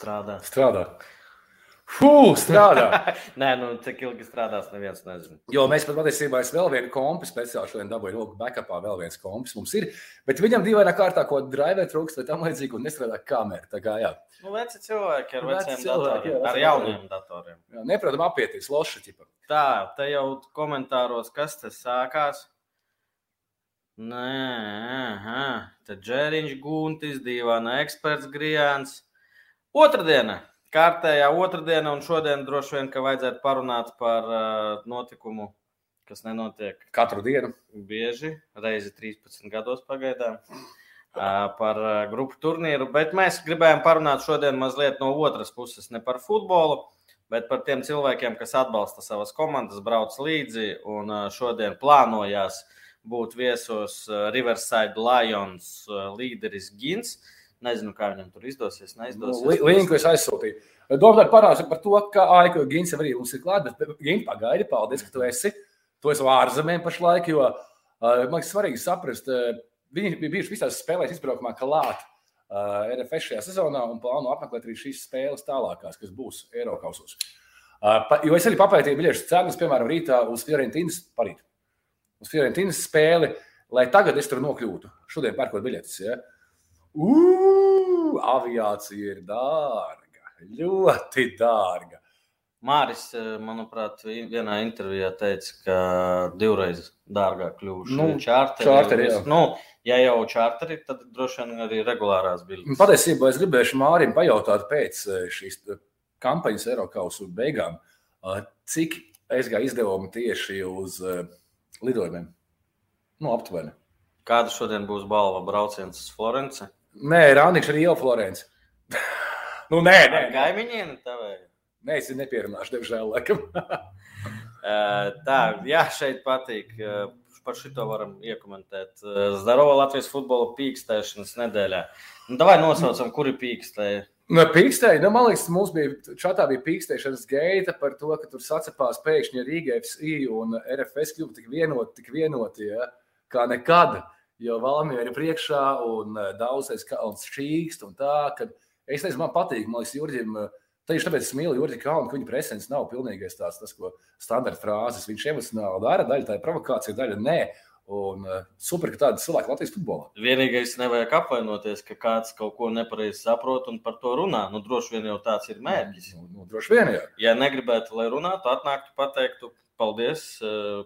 Strādā. Strādā. Fū, strādā. Nē, nu, cik ilgi strādās, neviens nezina. Jo mēs pat patiesībā esam vēl vienu kompu speciāli šodien dabūjām, lūk, backupā vēl viens kompis mums ir. Bet viņam dīvainā kārtā, ko drive trūkst vai tam līdzīgi, un nestrādā kamera. Tā kā jā. Nu, veci cilvēki ar Veci veciem cilvēki, jā, datoriem, ar veci jauniem datoriem. jā neprotam apieties, loši ķipa. Tā, te jau komentāros, kas tas sākās. Nē, aha, te Džēriņš Guntis, Dīvāna eksperts Grijāns. Otradiena, kārtējā otrdiena, un šodien droši vien, ka vajadzētu parunāt par uh, notikumu, kas nenotiek Katru dienu. bieži, reizi 13 gados pagaidām, ā, par ā, grupu turnīru. Bet mēs gribējām parunāt šodien mazliet no otras puses, ne par futbolu, bet par tiem cilvēkiem, kas atbalsta savas komandas, brauc līdzi un ā, šodien plānojās būt viesos ā, Riverside Lions ā, līderis Gins. Nezinu, kā viņam tur izdosies. Nu, neizdosies. Linku es aizsūtīju. Domāju, parādīšu par to, ka Aika Gins arī mums ir klāts. Bet Gins pagaidi, paldies, ka tu esi. Tu esi ārzemēs pašlaik, jo uh, man liekas svarīgi saprast, uh, viņi bija bijuši visās spēlēs izbraukumā klāt uh, RFS šajā sezonā un plāno apmeklēt arī šīs spēles tālākās, kas būs Eiropausos. Uh, pa, jo es arī papētīju biļešu cenas, piemēram, rītā uz Fiorentinas, parīt, uz Fiorentinas spēli, lai tagad es tur nokļūtu. Šodien pērkot biļetes. Ja? Ugh, aviācija ir dārga, ļoti dārga. Māris, ā, manuprāt, vi- vienā intervijā teica, ka divreiz dārgāk kļūst Nu, čārteri. čārteri, jā. Nu, ja jau čārteri, tad droši vien arī regulārās biļetes. Patiesībā es gribēju Mārim pajautāt pēc eh, šīs eh, kampaņas Eiropausu beigām, eh, cik aizgāja izdevumi tieši uz eh, lidojumiem. Nu, aptuveni. Kāda šodien būs balva brauciens uz Florenci? Nē, Rāniņš arī jau Florence. nu, nē, nē, nē. Gaimiņiena tavēja. nē, es nepierunāšu, diemžēl, laikam. Tā, jā, šeit patīk. Par šito varam iekomentēt. Zdarova Latvijas futbola pīkstēšanas nedēļā. Nu, davai nosaucam, kuri pīkstēja. Nu, pīkstēji, nu, man liekas, mums bija čatā bija pīkstēšanas gaita par to, ka tur sacepās pēkšņi Rīga FSI un RFS kļuva tik vienoti, tik vienoti, ja, kā nekad. Jo Valmiera ir priekšā un eh, daudzais kalns šķīkst un tā, ka es nezinu, man patīk, man liekas, Jurģim, eh, tieši tāpēc es mīlu Jurģi Kalnu, ka viņa presence nav pilnīgais tāds, tas, ko standarta frāzes. Viņš emocionāli dara, daļa tā ir provokācija, daļa nē. Un uh, super, ka tāda cilvēka Latvijas futbolā. Vienīgais, nevajag apvainoties, ka kāds kaut ko nepareizi saprot un par to runā. Nu, droši vien jau tāds ir mērķis. Nu, nu, droši vien, jā. Ja negribētu, lai runātu, atnāktu, pateiktu paldies uh,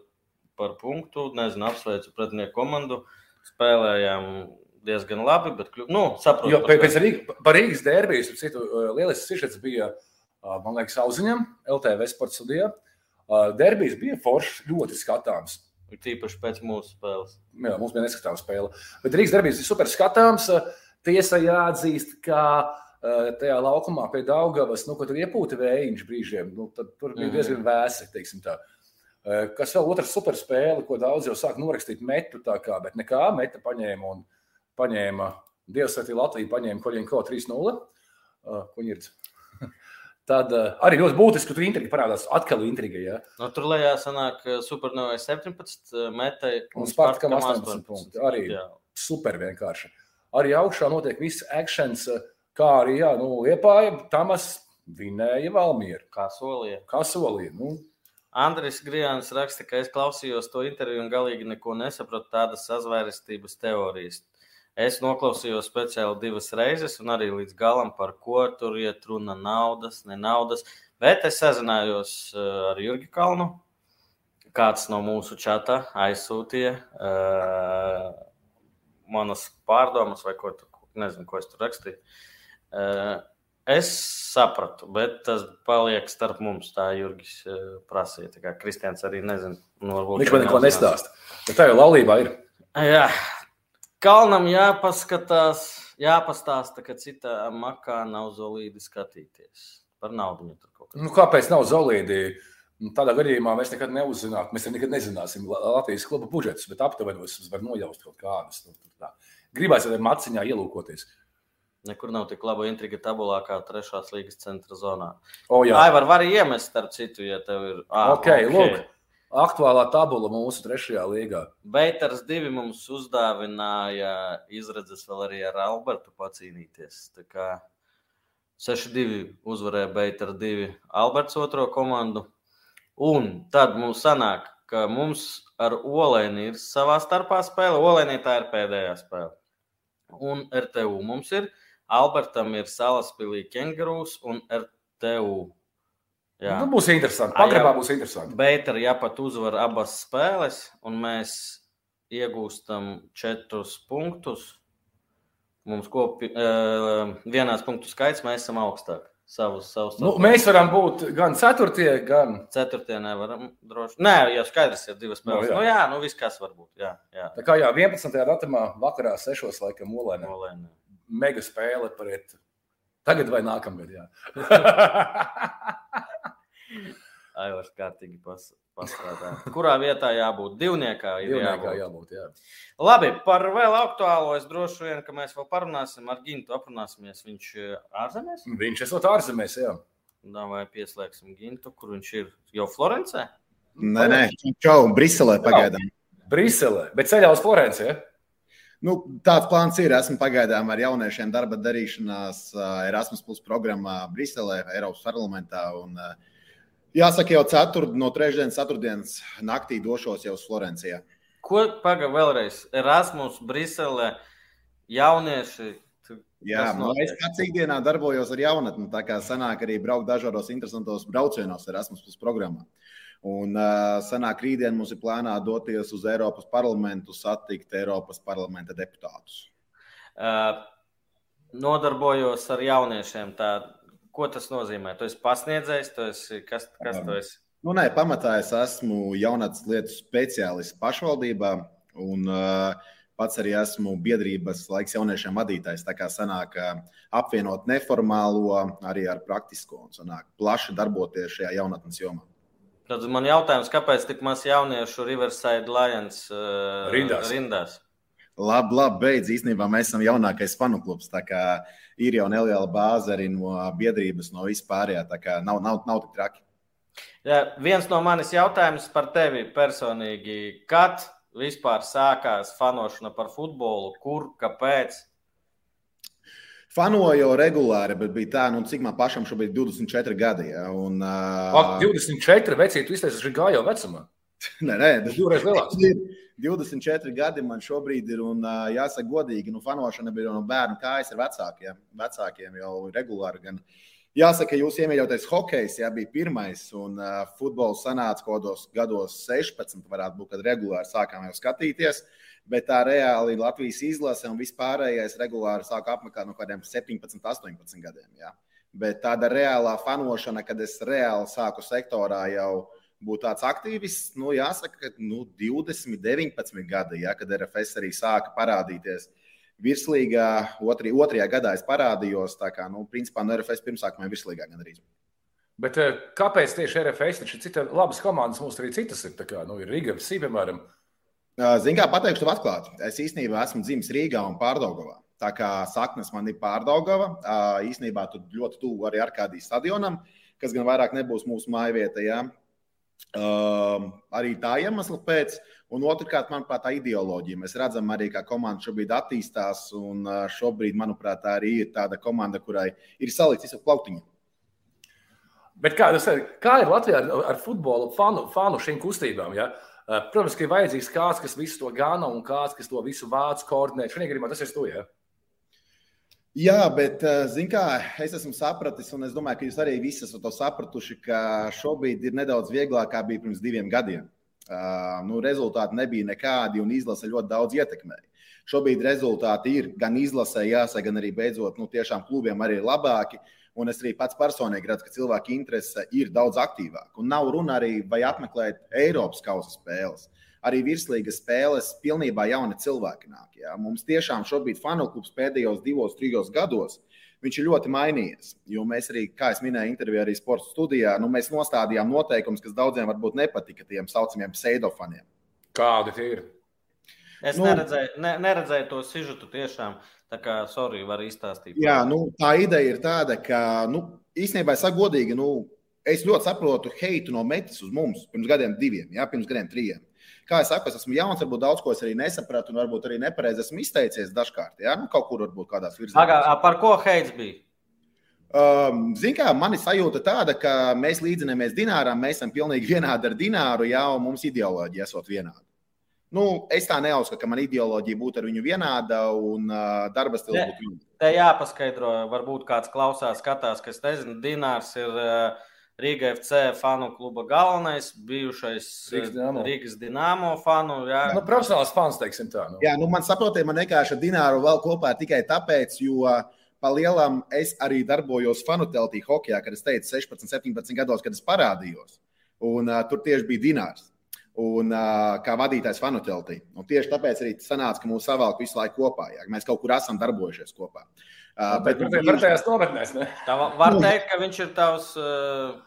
par punktu. Nezinu, apsveicu pretinieku komandu. Spēlējām diezgan labi, bet nu, saprotu. Jo pēc, pēc Rīgas, par Rīgas derbijas, citu, uh, lielisks sižets bija, uh, man liekas, Auziņam, LTV sports studijā. Uh, Derbijas bija foršs, ļoti skatāms. Ir Tīpaši pēc mūsu spēles. Jā, mums bija neskatāms spēle. Bet Rīgas derbijas bija super skatāms. Tiesa jāatzīst, ka tajā laukumā pie Daugavas, nu, kad tur iepūta vējiņš brīžiem, nu, tad tur bija Mhm. diezgan vēsi, teiksim tā. Uh, Kas vēl otrs super spēle, ko daudz jau sāk norakstīt metu, tā kā, bet nekā, meta paņēma un paņēma Dievs svētī Latviju, paņēma Koļiņko 3-0. Uh, ko ir? Tad uh, arī ļoti būtiski, ka tur intriga parādās. Atkal intriga, ja? No, tur lejā sanāk eh, Supernovai 17, metai Un Spartakam 18 punkti. Arī. Jā. super vienkārši. Arī augšā notiek viss akcents, kā arī jā, nu, Liepāja, Tamas vinēja Valmieru. Kā solīja. Kā solīja? Nu, Andris Grijāns raksta, ka es klausījos to interviju un galīgi neko nesapratu tādas sazvērestības teorijas. Es noklausījos speciāli divas reizes, un arī līdz galam par ko tur iet runa naudas, ne naudas. Bet es sazinājos eh, ar Jurgi Kalnu. Kāds no mūsu čata aizsūtīja uh, manas pārdomas, vai ko, tu, nezinu, ko es tur rakstīju. Uh, es sapratu, bet tas paliek starp mums. Tā Jurgis uh, prasīja. Tā kā Kristians arī nezina. Nu, viņš man neko nestāsta. Bet tā jau laulībā ir. Jā, Kalnam jāpaskatās, jāpastāsta, ka citā makā nav zolīdi skatīties. Par naudu tur kaut kā. Nu, kāpēc nav zolīdi? Nu, Tādā gadījumā mēs nekad neuzzināsim. Mēs nekad nezināsim La- Latvijas kluba budžetus, bet aptuvenos var nojaust kaut kādas. Nu, tā. Gribēs arī maciņā ielūkoties. Nekur nav tik laba intriga tabulā kā trešās līgas centra zonā. O, jā, var arī iemest, starp citu, ja tev ir. Ah, ok, lūk. Aktuālā tabula mūsu trešajā līgā. Beiters divi mums uzdāvināja izredzes vēl arī ar Albertu pacīnīties. Tā kā 6-2 uzvarēja Beita ar 2 Alberts otro komandu. Un tad mums sanāk, ka mums ar Olēnu ir savā starpā spēle. Olēnī tā ir pēdējā spēle. Un RTU mums ir. Albertam ir Salaspīlī Kengurūs un RTU. Jā. Nu, būs interesanti. Pagrabā būs interesanti. Bet ar jāpat uzvar abas spēles, un mēs iegūstam četrus punktus. Mums kopā uh, vienās punktu skaits, mēs esam augstāk. Savus, savus nu, mēs varam būt gan 4, gan 4. Nevaram droši. Nē, jau skaidrs, ir divas spēles. Nu, jā, nu, jā nu viss kas var būt. Jā, jā. Tā kā jā, 11. datumā vakarā 6. laikam Olēnē. Olēnē. Mega spēle pret tagad vai nākamgad, jā. Aivars kārtīgi pas, pastrādā. Kurā vietā jābūt? Divniekā, Divniekā jābūt. jābūt jā. Labi, par vēl aktuālo es droši vien, ka mēs vēl parunāsim ar Gintu, aprunāsimies. Viņš eh, ārzemēs? Viņš esot ārzemēs, jā. Tā vai pieslēgsim Gintu, kur viņš ir jau Florencē? Nē, nē, čau, Briselē pagaidām. Briselē, bet ceļā uz Florenci, ja? Nu, tāds plāns ir. Esmu pagaidām ar jauniešiem darba darīšanās Erasmus Plus programmā Briselē, Eiropas parlamentā. Un, uh, Jāsaka, jau ceturtdien, no trešdienas, ceturtdienas naktī došos jau uz Florencijā. Ko pagaidi vēlreiz? Erasmus, Brisele, jaunieši. Jā, nu, es pats ikdienā darbojos ar jaunatni. Tā kā sanāk arī braukt dažādos interesantos braucienos Erasmus Plus programmā. Un uh, sanāk rītdien mums ir plānā doties uz Eiropas parlamentu, satikt Eiropas parlamenta deputātus. Uh, nodarbojos ar jauniešiem. Tā Ko tas nozīmē? Tu esi pasniedzējis, tu esi, kas, kas tu esi? Nu, nē, pamatā es esmu jaunatnes lietu speciālists pašvaldībā. Un, uh, Pats arī esmu biedrības laiks jauniešiem vadītājs. Tā kā sanāk apvienot neformālo arī ar praktisko un sanāk plaši darboties šajā jaunatnes jomā. Tad man jautājums, kāpēc tik maz jauniešu Riverside Lions uh, rindās? rindās? Labi, labi, beidz. Īstenībā mēs esam jaunākais fanu klubs. Ir jau neliela bāze arī no biedrības, no vispārējā. Tā kā nav, nav, nav tik traki. Jā, viens no manis jautājums par tevi personīgi. Kad vispār sākās fanošana par futbolu? Kur, kāpēc? Fanoju jau regulāri, bet bija tā, nu, cik man pašam šobrīd ir 24 gadi. Ja, un, uh... Ak, 24 vecīt, tu izteicies, ka gājo vecumā. nē, nē, tas divreiz lielāks. 24 gadi man šobrīd ir, un jāsaka, godīgi, nu, fanošana bija no bērnu kājas ar vecākiem. Vecākiem jau regulāri. Gan, jāsaka, jūs iemīļotais hokejs jā, bija pirmais, un uh, futbols sanāca kaut kādos gados 16, varētu būt, kad regulāri sākām jau skatīties. Bet tā reāli Latvijas izlase un vispārējais regulāri sāka apmeklēt no kādiem 17, 18 gadiem. Jā. Bet tāda reālā fanošana, kad es reāli sāku sektorā jau būt tāds aktīvists, nu, jāsaka, ka nu, 20, 19 gadi, ja, kad RFS arī sāka parādīties. Virslīgā otri, otrajā gadā es parādījos. Tā kā, nu, principā, no RFS pirmsākumā virslīgā gan arī. Bet eh, kāpēc tieši RFS? Citas labas komandas, mums arī citas ir. Kā, nu, ir Riga, Sī, piemēram. Ziniet, kā pateikšu, atklāti. Es īstenībā esmu dzimis Rīgā un Pārdagovā. Tā kā saknes man ir Pārdaugava, īstenībā tur ļoti tuvu arī Arkādijas stadionam, kas gan vairāk nebūs mūsu mājvieta. Ja? Um, arī tā iemesla pēc. Un otrkārt, manuprāt, tā ideoloģija. Mēs redzam arī, kā komanda šobrīd attīstās. Un uh, šobrīd, manuprāt, tā arī ir tāda komanda, kurai ir salikts visu plautiņu. Bet kā, kā ir Latvijā ar, ar futbolu fanu, fanu šīm kustībām? Ja? Uh, protams, ka ir vajadzīgs kāds, kas visu to gana un kāds, kas to visu vācu koordinē. Šajā gadījumā tas ir tu. Ja? Jā, bet eh, kā, es esmu sapratis, un es domāju, ka jūs arī visi esat to sapratuši, ka šobrīd ir nedaudz vieglāk nekā bija pirms diviem gadiem. Uh, nu, rezultāti nebija nekādi, un izlase ļoti daudz ietekmēja. Šobrīd rezultāti ir gan izlasē, jāsaka, gan arī beidzot, nu, tiešām klubiem arī ir labāki. Un es arī pats personīgi redzu, ka cilvēku interese ir daudz aktīvāka. Un nav runa arī vai apmeklēt Eiropas kausa spēles arī virslīgas spēles pilnībā jauni cilvēki nāk. Jā. Mums tiešām šobrīd fanu klubs pēdējos divos, trijos gados. Viņš ir ļoti mainījies. Jo mēs arī, kā jau minēju, intervijā arī sporta studijā, nu, mēs nostādījām noteikumus, kas daudziem varbūt nepatika tiem saucamiem pseidofaniem. Kādi tie ir? Es nu, neredzēju, ne, neredzēju to sižetu tiešām. Tā kā, sorry, var izstāstīt. Jā, nu, tā ideja ir tāda, ka, nu, īstenībā, es godīgi, nu, es ļoti saprotu heitu no metas uz mums pirms gadiem diviem, jā, pirms gadiem trijiem kā es saku, es esmu jauns, varbūt daudz ko es arī nesapratu, un varbūt arī nepareizi esmu izteicies dažkārt. Ja? Nu, kaut kur varbūt kādās virzībās. Par ko heits bija? Um, Ziniet, kā man ir sajūta tāda, ka mēs līdzinamies Dināram, mēs esam pilnīgi vienādi ar Dināru, jā, un mums ideoloģija esot vienāda. Nu, es tā neuzskatu, ka man ideoloģija būtu ar viņu vienāda un uh, darba stils Te, būtu vienāds. te jāpaskaidro, varbūt kāds klausās, skatās, kas nezina, Dinārs ir uh, Rīga FC fanu kluba galvenais, bijušais uh, Rīgas Dinamo. Rīgas Dinamo fanu. Jā, Nu, profesionāls fans, teiksim tā. Nu. Jā, nu, man saprotiet, man vienkārši ar Dināru vēl kopā tikai tāpēc, jo pa lielam es arī darbojos fanu teltī hokeja, kad es teicu 16, 17 gados, kad es parādījos. Un uh, tur tieši bija Dinārs. Un, uh, kā vadītājs fanu teltī. Un tieši tāpēc arī sanāca, ka mūs savalk visu laiku kopā. Jā. Mēs kaut kur esam darbojušies kopā. Uh, Bet tur bija pretējās nometnēs, ne? tā va- var teikt, ka viņš ir tavs. Uh,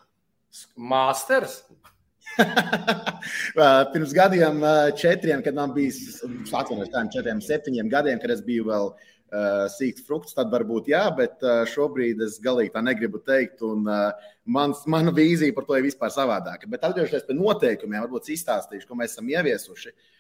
Māsters. Pirms gadiem, četriem, kad man bija, es atvainojos, tādiem četriem, septiņiem gadiem, kad es biju vēl uh, sīgs frukts, tad varbūt jā, bet uh, šobrīd es galīgi tā negribu teikt. Un, uh, mans, mana vīzija par to ir vispār savādāka. Bet atgriežoties pie noteikumiem, varbūt izstāstīšu, ko mēs esam ieviesuši. Uh,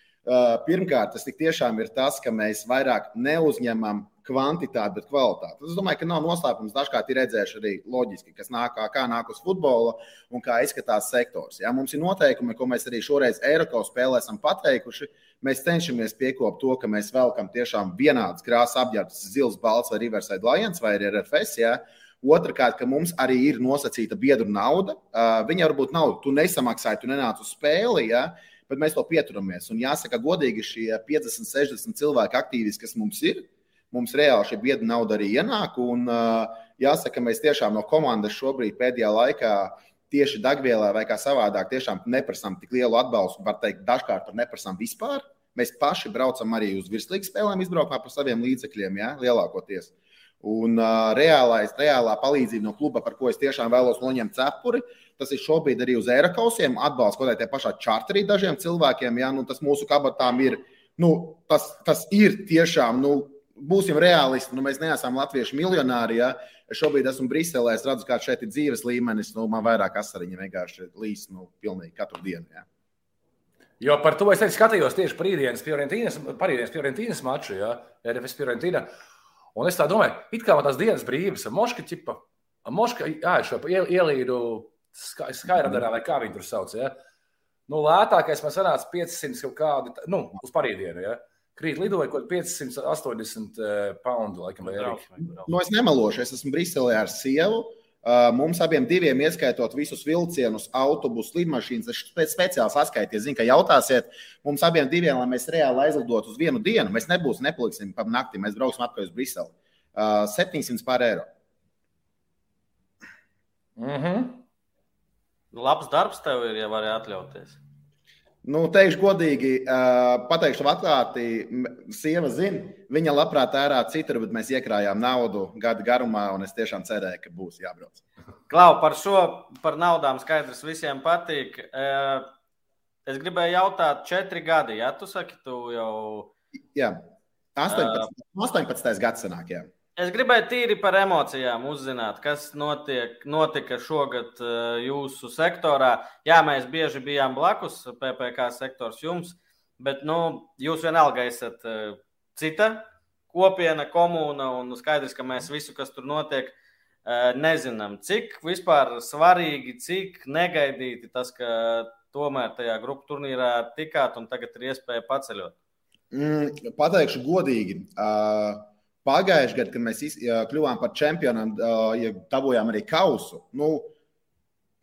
pirmkārt, tas tiešām ir tas, ka mēs vairāk neuzņemam kvantitāti, bet kvalitāti. Es domāju, ka nav noslēpums. Dažkārt ir redzējuši arī loģiski, kas nāk, kā, nāk uz futbola un kā izskatās sektors. Ja? Mums ir noteikumi, ko mēs arī šoreiz Eiropas spēlē esam pateikuši. Mēs cenšamies piekopt to, ka mēs velkam tiešām vienādas krāsas apģērbus, zils, balts vai Riverside Lions vai RFS. Ja? Otrakārt, ka mums arī ir nosacīta biedru nauda. Uh, viņa varbūt nav, tu nesamaksāji, tu nenāc uz spēli. Ja? Bet mēs to pieturamies. Un jāsaka, godīgi, šie 50, 60 cilvēki, aktīvisti, kas mums ir, mums reāli šī biedra nauda arī ienāk. Un, uh, jāsaka, mēs tiešām no komandas šobrīd pēdējā laikā tieši degvielā vai kā savādāk tiešām neprasām tik lielu atbalstu. Var teikt, dažkārt pat neprasām vispār. Mēs paši braucam arī uz virslīgas spēlēm, izbraukumā par saviem līdzekļiem, ja, lielākoties. Un uh, reālais, reālā palīdzība no kluba, par ko es tiešām vēlos noņemt cepuri, tas ir šobrīd arī uz Eiropausiem. Atbalsts kaut kādai pašā čarterī dažiem cilvēkiem. Ja, nu, tas mūsu kabatām ir, nu, tas, tas ir tiešām. Nu, būsim realisti, nu, mēs neesam latviešu miljonāri. Ja? Es šobrīd esmu Briselē, es redzu, kā šeit ir dzīves līmenis. Nu, man vairāk asariņa vienkārši līst nu, pilnīgi katru dienu. Ja? Jo par to es skatījos tieši parīdienas Fiorentīnas, maču, ja? RFS Fiorentīna. Un es tā domāju, it kā man tās dienas brīvas, moška ķipa, moška, jā, šo iel- ielīdu skaidrā vai kā viņi tur sauc. Ja? Nu, lētākais man sanāca 500 kaut kādi, nu, uz parīdienu. Ja? Krīt lidoja kaut kādi 580 eh, poundu, laikam, vai arī. Nu, es nemelošu, es esmu Briselē ar sievu. Uh, Mums abiem diviem, ieskaitot visus vilcienus, autobusus, lidmašīnas, es spe- speciāli saskaitīju. Zinu, ka jautāsiet, mums abiem diviem, lai mēs reāli aizlidotu uz vienu dienu. Mēs nebūsim, nepaliksim pa nakti, mēs brauksim atpakaļ uz Briseli. Uh, 700 pār eiro. Mm -hmm. Labs darbs tev ir, ja vari atļauties. Nu, teikšu godīgi, uh, pateikšu atklāti, sieva zina, viņa labprāt ērā citur, bet mēs iekrājām naudu gadu garumā, un es tiešām cerēju, ka būs jābrauc. Klau, par šo, par naudām skaidrs visiem patīk. Eh, Es gribēju jautāt, četri gadi, ja tu saki, tu jau. Jā, 18, 18. gads sanāk, jā. Es gribēju tīri par emocijām uzzināt, kas notiek, notika šogad eh, jūsu sektorā. Jā, mēs bieži bijām blakus PPC sektors jums, bet nu, jūs vienalga esat eh, cita kopiena, komūna un skaidrs, ka mēs visu, kas tur notiek, eh, nezinām. Cik vispār svarīgi, cik negaidīti tas, ka tomēr tajā grupu turnīrā tikāt un tagad ir iespēja paceļot. Mm, pateikšu godīgi. Uh, Pagājušajā gadā, kad mēs iz- uh, kļuvām par čempioniem, uh, ja dabūjām arī kausu, nu,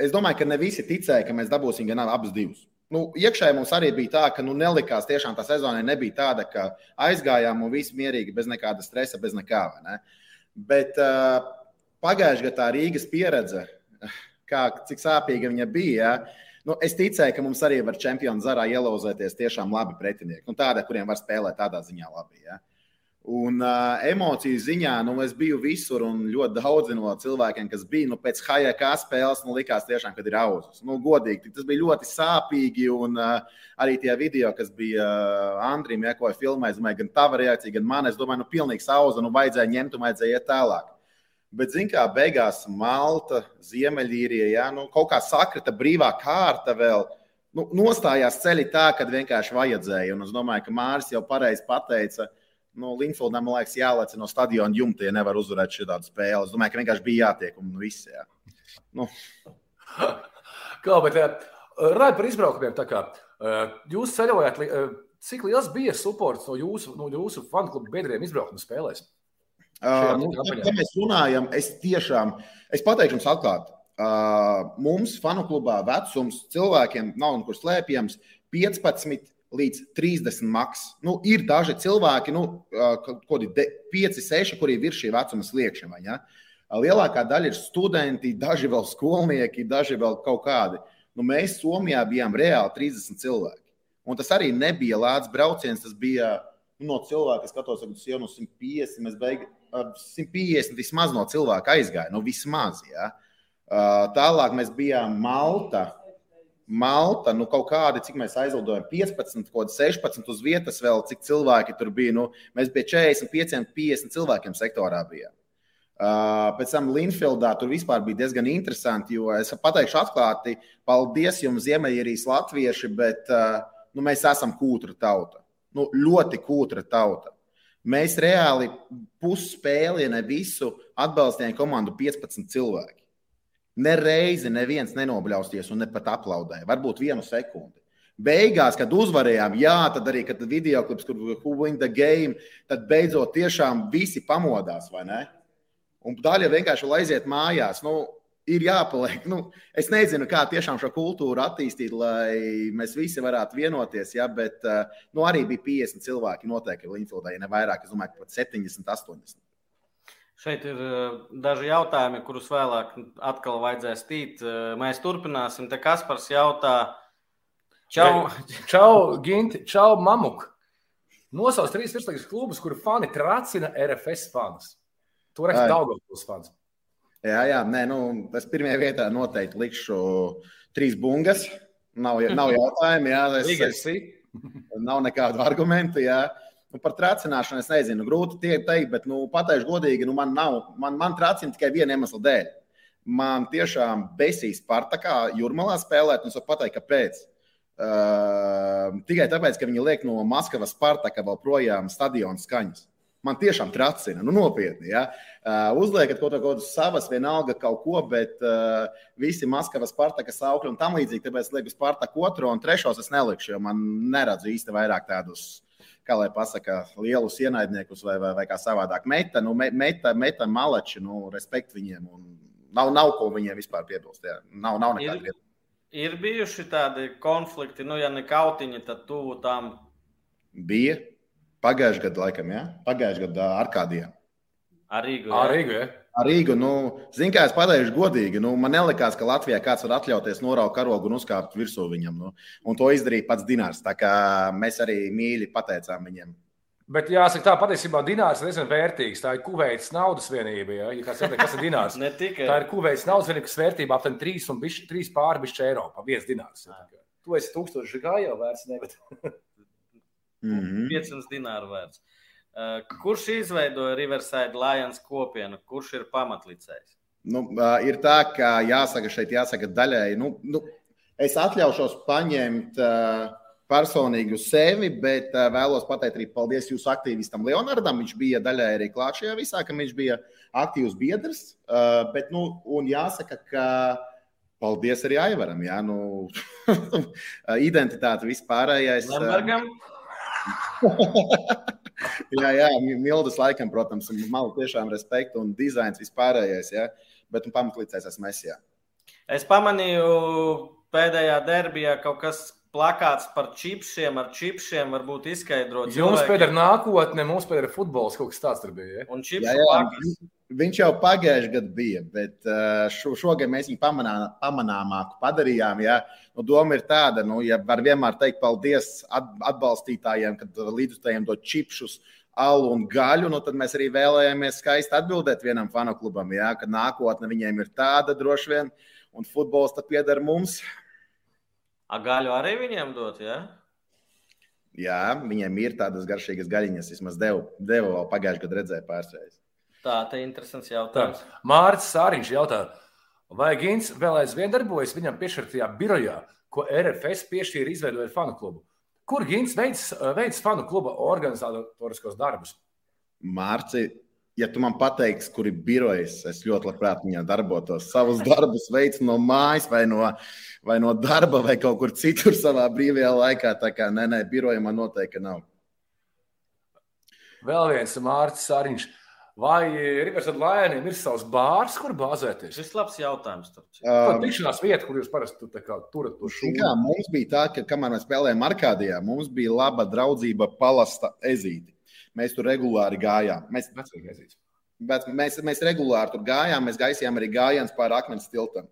es domāju, ka ne visi ticēja, ka mēs dabūsim gan abus divus. Nu, iekšēji mums arī bija tā, ka nu, nelikās, tiešām tā sezona nebija tāda, ka aizgājām un viss mierīgi, bez nekāda stresa, bez nekā. Ne? Bet uh, pagājušajā gadā tā Rīgas pieredze, kā, cik sāpīga viņa bija, ja, Nu, es ticēju, ka mums arī var čempionu zarā ielauzēties tiešām labi pretinieki. Nu, tādi, kuriem var spēlēt tādā ziņā labi. Ja? Un uh, emociju ziņā, nu, es biju visur un ļoti daudzi no cilvēkiem, kas bija nu, pēc HJK spēles, nu, likās tiešām, ka ir auzas. Nu, godīgi, tas bija ļoti sāpīgi. Un uh, arī tie video, kas bija uh, Andrim, ja, ko filmēja, domāju, gan tava reakcija, gan man, es domāju, nu, pilnīgs auza, nu, vajadzēja ņemt un vajadzēja iet tālāk. Bet, zināmā mērā, beigās Malta, Ziemeļīrija, ja, nu, kaut kā sakrita brīvā kārta vēl. Nu, nostājās ceļi tā, kad vienkārši vajadzēja. Un es domāju, ka Mārcis jau pareizi pateica, Nu, Linfildam, man liekas, jālec no stadiona jumta, ja nevar uzvarēt šādu spēli. Es domāju, ka vienkārši bija jātiek un viss. Jā. Nu. Kā, bet runājot par izbraukumiem, tā kā jūs ceļojāt, cik liels bija supports no jūsu, no jūsu fanu klubu biedriem izbraukuma spēlēs? Uh, nu, ja mēs runājam, es tiešām, es pateikšu jums atklāti, uh, mums fanu klubā vecums cilvēkiem nav nekur slēpjams 15 līdz 30 maks. Nu, ir daži cilvēki, nu, kuri 5, 6, kuri ir virs šī vecuma sliekšņa. Ja? Lielākā daļa ir studenti, daži vēl skolnieki, daži vēl kaut kādi. Nu, mēs Somijā bijām reāli 30 cilvēki. Un tas arī nebija lēts brauciens. Tas bija nu, no cilvēka, kas skatos, ka tas jau no 150, mēs beigām 150 vismaz no cilvēka aizgāja. Nu, vismaz, ja? Tālāk mēs bijām Malta. Malta, nu kaut kādi, cik mēs aizlidojām, 15, kaut 16 uz vietas vēl, cik cilvēki tur bija. Nu, mēs pie 45, 50 cilvēkiem sektorā bijām. Uh, pēc tam Linfieldā tur vispār bija diezgan interesanti, jo es pateikšu atklāti, paldies jums, Ziemeļīrijas latvieši, bet uh, nu, mēs esam kūtra tauta. Nu, ļoti kūtra tauta. Mēs reāli pusspēli, ne visu atbalstījām komandu 15 cilvēki. Nereizi neviens nenobļausties un ne pat aplaudēja. Varbūt vienu sekundi. Beigās, kad uzvarējām, jā, tad arī kad video klips, kur Who win the game, tad beidzot tiešām visi pamodās, vai ne? Un daļa vienkārši aiziet mājās. Nu, ir jāpaliek. Nu, es nezinu, kā tiešām šo kultūru attīstīt, lai mēs visi varētu vienoties. Ja, bet nu, arī bija 50 cilvēki noteikti Linfieldē, ja ne vairāk. Es domāju, ka pat 70, 80. Šeit ir eh, daži jautājumi, kurus vēlāk atkal vajadzēs tīt. Eh, mēs turpināsim. Te Kaspars jautā, čau, čau Ginti, čau, Mamuk. Nosauc trīs virslīgas klubus, kuru fani tracina RFS fanus. Tur ir Daugavpils fans. Jā, jā, nē, nu, es pirmajā vietā noteikti likšu trīs bungas. Nav, nav jautājumu, jā, es, es, nav nekādu argumentu. Jā. Nu, par trācināšanu es nezinu, grūti tie teikt, bet nu, pateikšu godīgi, nu, man nav. Man, man trācina tikai viena iemesla dēļ. Man tiešām besīs Spartakā, Jurmalā spēlēt, un es varu pateikt, kāpēc. Uh, tikai tāpēc, ka viņi liek no Maskavas Spartaka vēl projām stadionu skaņas. Man tiešām tracina, nu, nopietni. Ja? Uh, uzliekat kaut kādas savas, vienalga kaut ko, bet uh, visi Maskavas Spartaka saukļi un tam līdzīgi. Tāpēc es lieku Spartaku otro un trešos es nelikšu, jo man neredzu īsti vairāk tādus kā lai pasakā, lielus ienaidniekus vai, vai, vai kā savādāk. Meta, nu, meta, meta malači, nu, respekt viņiem. Nav, nav ko viņiem vispār piebilst. Jā. Nav, nav nekāda lieta. Ir bijuši tādi konflikti, nu, ja ne kautiņi, tad tuvu tam. Bija pagājušajā gadā, laikam, jā, pagājušajā gadā ar kādiem. Ar Rīgu. Jā. Ar Rīgu jā. Ar Rīgu, nu, zinu, kā es pateikšu godīgi, nu, man nelikās, ka Latvijā kāds var atļauties noraukt karogu un uzkāpt virsū viņam. Nu, un to izdarīja pats Dinārs. Mēs arī mīļi pateicām viņiem. Bet jāsaka, tā patiesībā Dinārs ir diezgan vērtīgs. Tā ir Kuveitas naudas vienība. Ja? Ja kāds jautā, kas ir Dinārs? ne tikai. Tā ir Kuveitas naudas vienība, kas vērtība aptuveni 3 un 3 pārbišķi eiro. Pa viens Dinārs. Tu esi tūkstoši gājā vērts, nevis mm -hmm. 500 dināru vērts. Uh, kurš izveidoja Riverside Lions kopienu? Kurš ir pamatlicējs? Nu, uh, ir tā, ka jāsaka, šeit jāsaka daļai. Nu, nu, es atļaušos paņemt uh, personīgi uz sevi, bet vēlos pateikt arī paldies jūsu aktīvistam Leonardam. Viņš bija daļai arī klāt šajā visā, ka viņš bija aktīvs biedrs. Bet, nu, un jāsaka, ka paldies arī Aivaram. Jā, nu, identitāte vispārējais. Lembergam? jā, jā, Mildas laikam, protams, man tiešām respekta un dizains vispārējais, jā, bet nu, pamatlīdzēs esmu es. Jā. Es pamanīju pēdējā derbijā kaut kas plakāts par čipsiem, ar čipsiem varbūt izskaidrot. Jums pēdējā nākotnē, mums pēdējā futbols kaut kas tāds tur bija. Ja? Un čips jā, jā, viņš jau pagājušajā gadā bija, bet šo, šogad mēs viņu pamanā, pamanāmāku padarījām. Ja? Nu, doma ir tāda, nu, ja var vienmēr teikt paldies atbalstītājiem, kad līdzutējiem dod čipšus. Alu un gaļu, nu tad mēs arī vēlējāmies skaisti atbildēt vienam fanu klubam, ja, ka nākotne viņiem ir tāda droši vien, un futbols tad pieder mums. A gaļu arī viņiem dot, ja? Jā, viņiem ir tādas garšīgas gaļiņas. Vismaz devu, devu pagājušajā gadā redzēju pārsteigts. Tā, tā ir interesants jautājums. Tā. Mārcis Sāriņš jautā, vai Gins vēl aizvien darbojas viņam piešķirtajā birojā, ko RFS piešķīra izveidojot fanu klubu? Kur Gins veids, veids fanu kluba organizatoriskos darbus? Mārci, ja tu man pateiksi, kur ir birojas, es ļoti labprāt viņā darbotos. Savus darbus veicu no mājas vai no, vai no darba vai kaut kur citur savā brīvajā laikā. Tā kā nē, nē, biroja man noteikti nav. Vēl viens Mārcis Sāriņš. Vai Rivers Lēniem ir savs bārs, kur bāzēties? Šis ir labs jautājums. Tā tikšanās vieta, kur jūs parasti tu, turat to šūnu. Kā, mums bija tā, ka, kamēr mēs spēlējām Arkādijā, mums bija laba draudzība palasta ezīti. Mēs tur regulāri gājām. Mēs, bet mēs, mēs regulāri tur gājām, mēs gaisījām arī gājienus pāri akmens tiltam.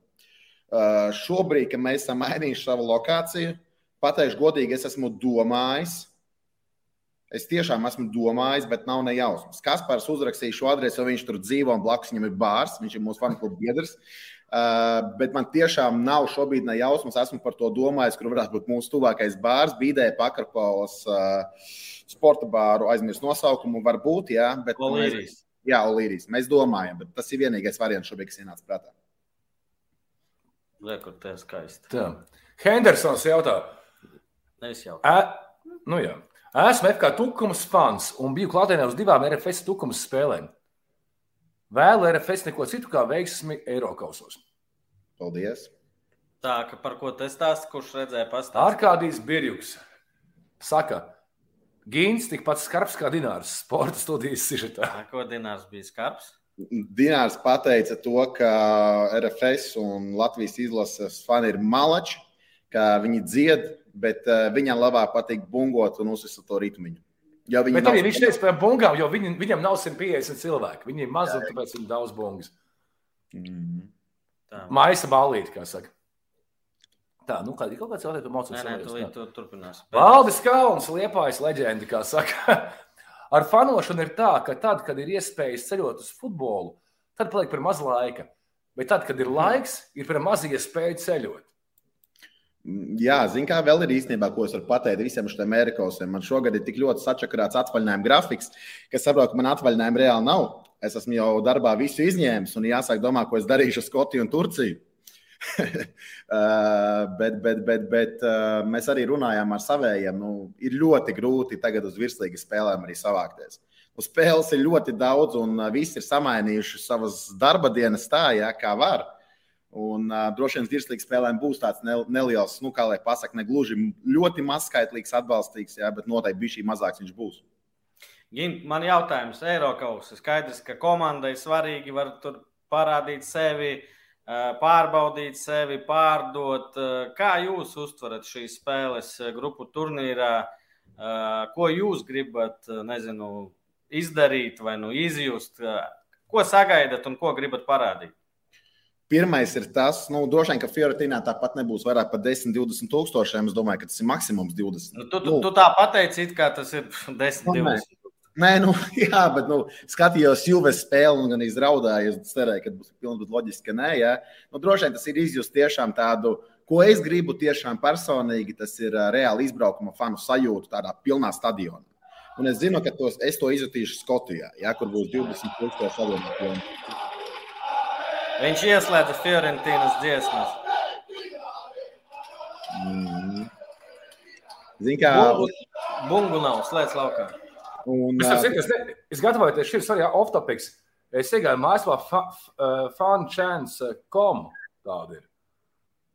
Uh, šobrīd, kad mēs esam mainījuši savu lokāciju, pateikšu godīgi, es esmu domājis, Es tiešām esmu domājis, bet nav ne jausmas. Kaspars uzrakstīja šo adresi, jo viņš tur dzīvo un blakus viņam ir bārs. Viņš ir mūsu fanu kluba biedrs. Uh, bet man tiešām nav šobrīd ne jausmas. Esmu par to domājis, kur varētu būt mūsu tuvākais bārs. Bīdē, Pakarpaulas uh, sporta bāru aizmirst nosaukumu. Varbūt, jā, bet. Olīrijas. Jā, Olīrijas. Mēs domājam, bet tas ir vienīgais variants šobrīd, kas ienāca prātā. Liekur, tā skaisti. Tā. Hendersons jautā. Nevis jau. Ä, nu jā. Esmu FK Tukumas fans un biju klātienē uz divām RFS Tukumas spēlēm. Vēlu RFS neko citu kā veiksmi Eiropausos. Paldies! Tā, ka par ko tas stāsta, kurš redzēja pastāstīt? Arkādijas Birjuks saka, Gīns tikpat skarbs kā Dinārs sporta studijas sižetā. Ko Dinārs bija skarbs? Dinārs pateica to, ka RFS un Latvijas izlases fani ir malači, ka viņi dzied bet uh, viņam labāk patīk bungot un uzsver to ritmu. Ja bet arī viņš teica par bungām, jo viņi, viņam nav 150 cilvēki. Viņi ir mazi un tāpēc ir daudz bungas. Mm -hmm. Maisa ballīte, kā saka. Tā, nu, kāda ir kaut kāda cilvēka, kas mācās. Nē, nē, tu, tu turpinās. Valdis Kalns, liepājas leģendi, kā saka. Ar fanošanu ir tā, ka tad, kad ir iespējas ceļot uz futbolu, tad paliek par maz laika. Bet tad, kad ir laiks, ir par maz iespēju ceļot. Jā, zinu, kā vēl ir īstenībā, ko es varu pateikt visiem šiem amerikāņiem. Man šogad ir tik ļoti sačakarāts atvaļinājuma grafiks, ka saprotu, ka man atvaļinājuma reāli nav. Es esmu jau darbā visu izņēmis un jāsāk domāt, ko es darīšu ar Skotiju un Turciju. uh, bet, bet, bet, bet uh, mēs arī runājām ar saviem. Nu, ir ļoti grūti tagad uz virslīgas spēlēm arī savākties. Uz spēles ir ļoti daudz, un uh, visi ir samainījuši savas darba dienas tā, jā, kā var. Uh, Un uh, droši vien virslīgas spēlēm būs tāds neliels, nu, kā lai pasakā, ne gluži ļoti mazskaitlīgs, atbalstīgs, jā, bet noteikti bija šī mazāks viņš būs. Man jautājums, Eiropas. Skaidrs, ka komandai svarīgi var tur parādīt sevi, pārbaudīt sevi, pārdot. Kā jūs uztverat šīs spēles grupu turnīrā? Ko jūs gribat, nezinu, izdarīt vai nu izjust? Ko sagaidat un ko gribat parādīt? Pirmais ir tas, nu, droši vien, ka Fiorentīnā tāpat nebūs vairāk par 10, 20 tūkstošiem. Es domāju, ka tas ir maksimums 20. Nu, tu, tu, nu, tu tā pateici, ka tas ir 10, nu, 20. Nē, nu, jā, bet nu, skatījos Juves spēli un gan izraudāju. Es cerēju, ka būs pilnīgi loģiski, ka nē. Jā. Nu, droši vien tas ir izjust tiešām tādu, ko es gribu tiešām personīgi. Tas ir reāli izbraukuma fanu sajūta tādā pilnā stadionā. Un es zinu, ka tos, es to izjutīšu Skotijā, jā, kur būs 20 tūkstoši stadionā. Viņš ieslēdza Fiorentīnas dziesmas. Mm. Zini, kā bungu nav, slēdz laukā. Un, es, uh, es, ne, es gatavojoties šim arī off-topics. Es iegāju mājaslapā fanchance.com tāda ir.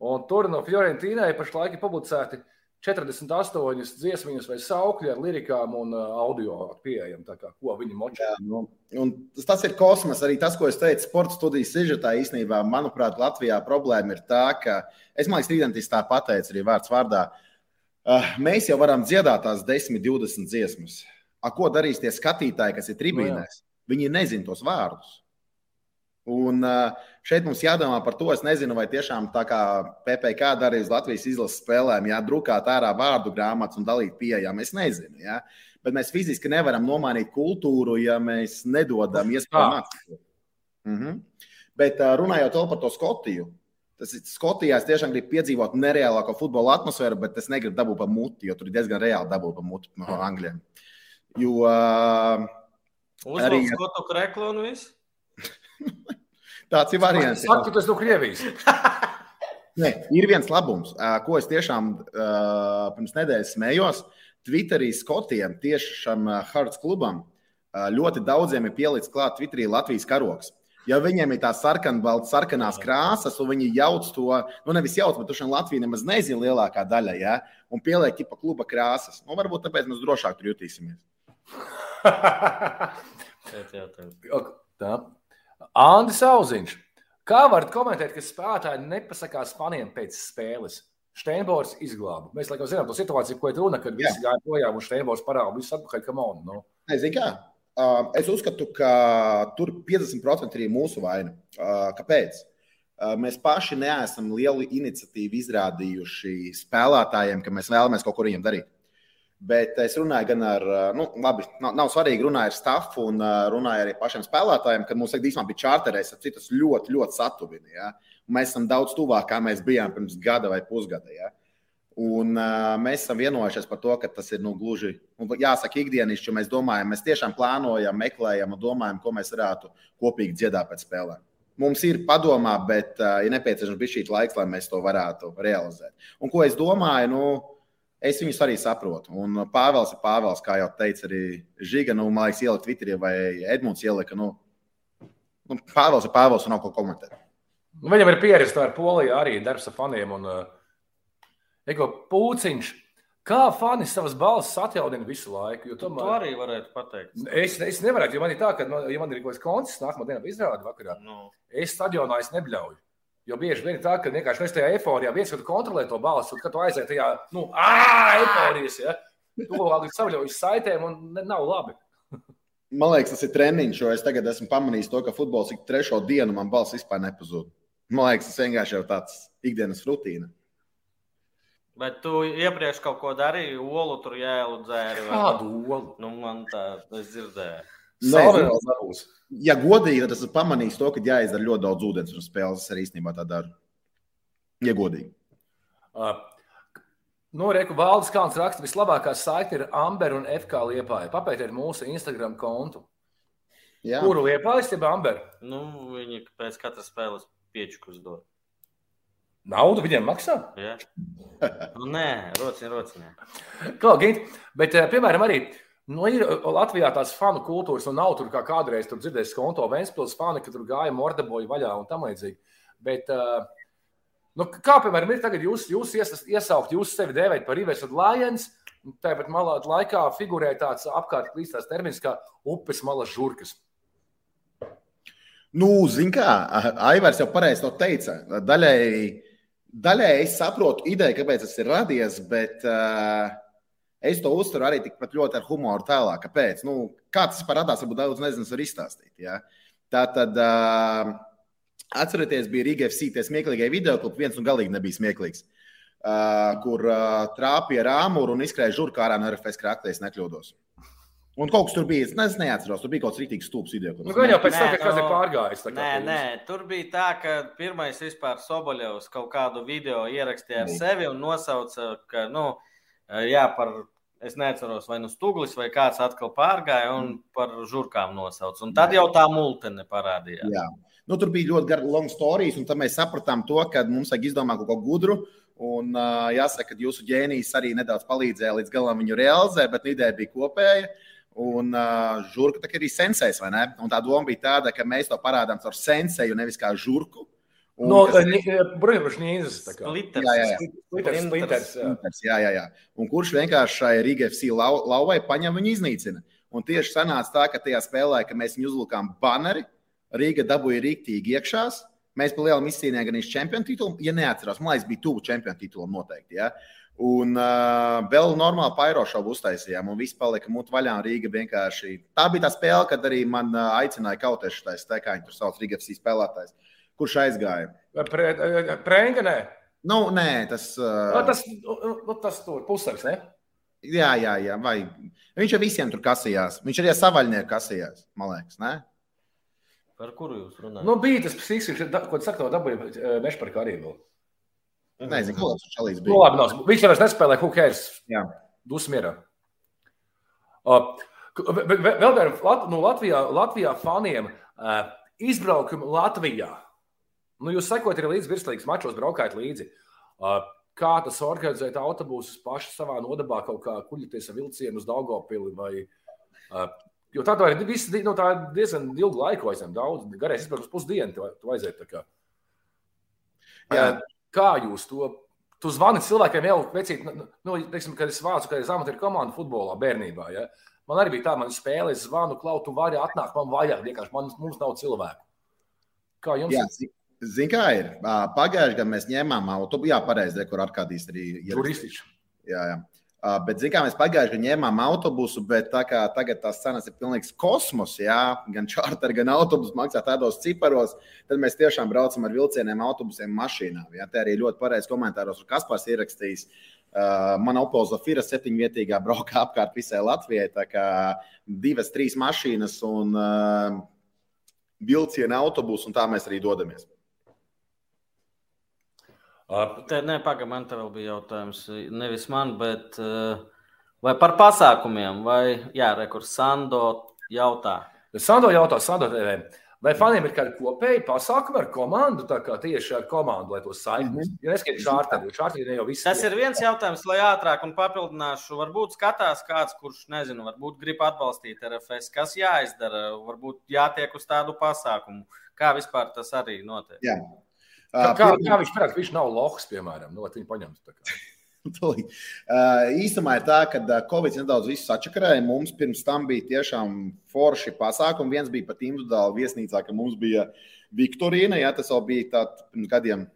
Un tur no Fiorentīnai pašlaik ir publicēti 48 dziesmas vai saukļi ar lirikām un uh, audio pieejam. Kā, ko viņi močē. Nu, tas ir kosmos. Arī tas, ko es teicu, sporta studijas sižetā īstenībā, manuprāt, Latvijā problēma ir tā, ka es domāju, ka Rīgantis tā pateica arī vārds vārdā. Uh, mēs jau varam dziedāt tās 10, 20 dziesmas. A, ko darīs tie skatītāji, kas ir tribīnēs? No, jā. Viņi nezina tos vārdus. Un šeit mums jādomā par to, es nezinu, vai tiešām tā kā PPC darīja uz Latvijas izlases spēlēm, jā, drukāt ārā vārdu grāmatas un dalīt pieejām. Es nezinu, jā. bet mēs fiziski nevaram nomainīt kultūru, ja mēs nedodam iespēju mācīties. Mhm. Bet runājot par to Skotiju, tas ir Skotijā. Es tiešām gribu piedzīvot nereālāko futbola atmosfēru, bet es negribu dabūt pa muti, jo tur ir diezgan reāli dabūt pa muti no angļiem. Jo uh, arī Skotu kreklu un viss. Tāds ir variants. Saku, tas no Krievijas. Nē, ir viens labums, ko es tiešām pirms nedēļas smējos. Twitterī Skotiem, tieši šam Hards klubam, ļoti daudziem ir pielicis klāt Twitterī Latvijas karoks. Ja viņiem ir tā sarkanbalta, sarkanās krāsas, un viņi jauc to, nu nevis jauc, bet tur Latvija nemaz nezina lielākā daļa, ja? un pieliek tipa kluba krāsas. Nu, varbūt tāpēc mēs drošāk tur jutīsimies. tā. Andris Auziņš. Kā varat komentēt, ka spēlētāji nepasakās faniem pēc spēles? Steinbors izglāba. Mēs laikam zinām to situāciju, ko ir runa, kad visi gāja projām un Steinbors parāda visu atpakaļ, kam on. Nu. Nezinu, kā. Uh, es uzskatu, ka tur 50% ir mūsu vaina. Uh, kāpēc? Uh, mēs paši neesam lielu iniciatīvu izrādījuši spēlētājiem, ka mēs vēlamies kaut ko viņiem darīt. Bet es runāju gan ar, nu, labi, nav, nav svarīgi, runāju ar stafu un runāju arī pašiem spēlētājiem, kad mums īstenībā bija čārterēs, ap citus ļoti, ļoti satuvini. Ja? Mēs esam daudz tuvāk, kā mēs bijām pirms gada vai pusgada. Ja? Un, uh, mēs esam vienojušies par to, ka tas ir nu, gluži, nu, jāsaka, ikdienišķi. Mēs domājam, mēs tiešām plānojam, meklējam un domājam, ko mēs varētu kopīgi dziedāt pēc spēlēm. Mums ir padomā, bet uh, ir nepieciešams bijis šī laiks, lai mēs to varētu realizēt. Un ko es domāju? Nu, es viņus arī saprotu. Un Pāvils ir Pāvils, kā jau teica arī Žiga, nu, man liekas, ielikt Twitterī vai Edmunds ielika. Nu, nu, Pāvils ir Pāvils un nav ko komentēt. Nu, viņam ir pieredze ar Poliju arī darbs ar faniem. Un, uh Ego pūciņš. Kā fani savas balss atjaunina visu laiku? Tomēr... To arī varētu pateikt. Es, es nevaru, jo man ir tā, ka, ja man ir kaut kāds koncerts, nākamā dienā izrāda vakarā, no. es stadionā es nebļauju. Jo bieži vien ir tā, ka vienkārši mēs tajā eforijā viens, kad kontrolē to balsi, un kad tu aiziet tajā, nu, ārā, eforijas, ja, tu vēl līdz savļaujas saitēm, un ne, nav labi. Man liekas, tas ir treniņš, jo es tagad esmu pamanījis to, ka futbols ik trešo dienu man balss vispār nepazūd. Man liekas, tas vienkārši jau tāds ikdienas rutīna. Bet tu iepriekš kaut ko darīji, olu tur jēlu dzēri. Kādu olu? Nu, man tā, es dzirdēju. Nē, ja godīgi, tad es pamanīju to, ka jāizdara ļoti daudz ūdens un spēles. Es arī īstenībā tā daru. Ja godīgi. Uh, nu, Reku Valdis Kalns raksta, vislabākā saite ir Amber un FK Liepāja. Papētiet mūsu Instagram kontu. Jā. Kuru Liepājas, jeb Amber? Nu, viņi pēc katras spēles piečukus dod. Naudu viņiem maksā? Jā, nu, nē, rociņā, rociņā. Kā gīt, bet, eh, piemēram, arī nu, ir eh, Latvijā tās fanu kultūras, un nav tur kā kādreiz tur dzirdējis konto Vēnspils fani, ka tur gāja mordeboju vaļā un tam līdzīgi. Bet, eh, nu, kā, piemēram, ir tagad jūs, jūs iesaukt, jūs sevi dēvēt par Rivers un Lions, tāpat malā laikā figurē tāds apkārt klīstās termins kā upes malas žurkas. Nu, zin kā, Aivars jau pareizi to teica. Daļai Daļai es saprotu ideju, kāpēc tas ir radies, bet uh, es to uztveru arī tikpat ļoti ar humoru tālāk. Kāpēc? Nu, kā tas radās, varbūt daudz nezinu, var izstāstīt. Ja? Tā tad uh, atcerieties, bija Riga FC tie smieklīgie video, kur viens un galīgi nebija smieklīgs. Uh, kur uh, trāpīja rāmuru un izskrēja žurkā ārā no RFS krāklī, ja nekļūdos. Un kaut kas tur bija, es neatceros, tur bija kaut kāds rītīgs stūps video. Nu, Gan jau pēc tam, kad tas ir pārgājis. Nē, nē, tur bija tā, ka pirmais vispār Soboļevs kaut kādu video ierakstīja ar sevi un nosauca, ka, nu, jā, par, es neatceros, vai nu stūglis vai kāds atkal pārgāja un mm. par žurkām nosauca. Un tad jau tā multene parādījās. Jā. Nu, tur bija ļoti gara long stories, un tad mēs sapratām to, ka mums vajag izdomāt kaut ko gudru. Un uh, jāsaka, ka jūsu ģēnijs arī nedaudz palīdzēja līdz galam viņu realizēt, bet ideja bija kopēja. Un uh, žurka arī sensējs, vai ne? Un tā doma bija tāda, ka mēs to parādām caur sensēju, nevis kā žurku. Un, no, Brīvības nīzes. Splitters. Jā, jā, jā. Splitters, splitters, jā. Splitters, jā, jā, jā. Un kurš vienkārši šai Riga FC lau, lauvai paņem viņu iznīcina. Un tieši sanāca tā, ka tajā spēlē, ka mēs viņu uzlūkām baneri, Rīga dabūja rīktīgi iekšās. Mēs pa lielam izcīnījām gan čempionu titulu, ja neatceros, man liekas, bija tuvu čempionu titulam noteikti. Ja? Un uh, vēl normāli pairošovu uztaisījām, un viss palika mutu vaļā. Rīga vienkārši. Tā bija tā spēle, kad arī man uh, aicināja kautēšu taisa, tā kā viņi tur sauc Rīgas spēlētājs. Kurš aizgāja? Prēnganē? Nu, nē, tas. Uh... No, tas, nu, tas tur pusars, ne? Jā, jā, jā. Vai... Viņš ar visiem tur kasījās. Viņš arī ar savaļnieku kasījās, man liekas, ne? Par kuru jūs runājat? Nu, bija tas psihiski, ko saka, no dabūja Mešparka arī vēl. Nezinu, kāds viņš šalīs bija. Nu, labi, nav. Viņš jau nespēlē, who cares? Jā. Dusmierā. Uh, vēl viena no Latvijā, Latvijā faniem uh, izbraukuma Latvijā. Nu, jūs sekojat arī līdz virslīgas mačos, braukājat līdzi. Uh, kā tas organizēt autobusus paši savā nodabā, kaut kā kuģoties ar vilcienu uz Daugopili vai uh, Jo tā, ir viss, nu, tā diezgan ilga laika, aizņem daudz, garais izbraukums pusdienu, tu, tu aiziet. Kā. Jā. kā jūs to? Tu zvani cilvēkiem jau vecīt, nu, nu, teiksim, kad es vācu, ka es amatieru komandu futbolā bērnībā. Ja? Man arī bija tā, man spēlē, es zvanu, klau, tu vari atnākt man vajag, vienkārši man, mums nav cilvēku. Kā jums? Jā, Zini, kā ir? Pagājušajā gadā mēs ņēmām autobusu, jā, pareizi, kur Arkādijas arī ir. Turistiski. Jā, jā. Bet, zināmā mērā, mēs pagājušajā gadā ņēmām autobusu, bet tā kā tagad tās cenas ir pilnīgs kosmos, jā, gan čārter, gan autobusu maksā tādos ciparos, tad mēs tiešām braucam ar vilcieniem, autobusiem, mašīnām. Jā, te arī ļoti pareizi komentāros, kur Kaspars ierakstījis. Uh, man Opelza Fira septiņvietīgā brauka apkārt visai Latvijai. Tā kā divas, trīs mašīnas un uh, vilciena autobusu, un tā mēs arī dodamies. Te, nē, pagaidi, man te vēl bija jautājums. Nevis man, bet vai par pasākumiem, vai jā, rekurs Sando jautā. Sando jautā, Sando TV. Vai faniem ir kādi kopēji pasākumi ar komandu, tā kā tieši ar komandu, lai to saiknes? Mm -hmm. Ja neskatīt šārteri, jo šārteri jau viss. Tas ir viens jautājums, lai ātrāk un papildināšu. Varbūt skatās kāds, kurš, nezinu, varbūt grib atbalstīt RFS, kas jāizdara, varbūt jātiek uz tādu pasākumu. Kā vispār tas arī notiek? Jā. Kā, kā, kā viņš prāt, ka viņš nav lohs, piemēram, nu, viņu paņemt? uh, īstenībā ir tā, ka Covid nedaudz sačakarēja. Mums pirms tam bija tiešām forši pasākumi. Viens bija pat individuāli viesnīcā, ka mums bija Viktorīna. Jā, tas jau bija tāds pirms gadiem.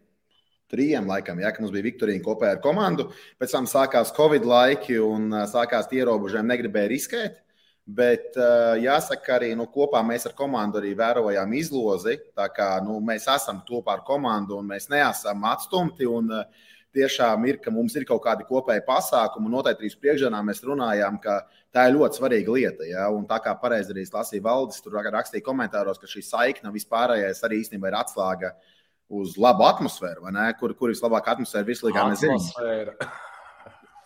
Trījiem laikam, ja mums bija Viktorīna kopā ar komandu. Pēc tam sākās Covid laiki un sākās tie ierobežojumi, negribēja riskēt. Bet uh, jāsaka, arī nu, kopā mēs ar komandu arī vērojām izlozi. Tā kā nu, mēs esam kopā ar komandu un mēs neesam atstumti. Un, uh, tiešām ir, ka mums ir kaut kādi kopēji pasākumi. Noteikti arī priekšdienā mēs runājām, ka tā ir ļoti svarīga lieta. Ja? Un tā kā pareizi arī lasīja valdes, tur rakstīja komentāros, ka šī saikne vispārējais arī īstenībā ir atslēga uz labu atmosfēru, kur, kur vislabākā atmosfēra vislabākā mēs zinām.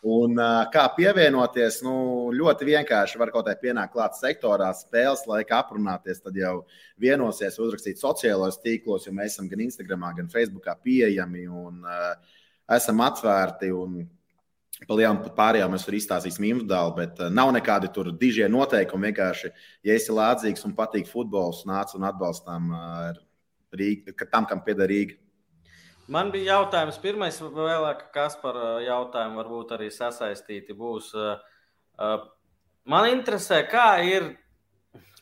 Un, kā pievienoties, nu, ļoti vienkārši var kaut kādā pienākt klāt sektorā, spēles laikā aprunāties, tad jau vienosies, uzrakstīt sociālajos tīklos, jo mēs esam gan Instagram, gan Facebook pieejami un uh, esam atvērti. Un, Pa lielām pārējām mēs varam izstāstīt individuāli, bet nav nekādi tur dižie noteikumi. Vienkārši, ja esi lādzīgs un patīk futbols, nāc un atbalstām Rīgu, tam, kam pieder Rīga. Man bija jautājums, pirmais, vēlāk, kas par jautājumu varbūt arī sasaistīti būs. Man interesē, kā ir,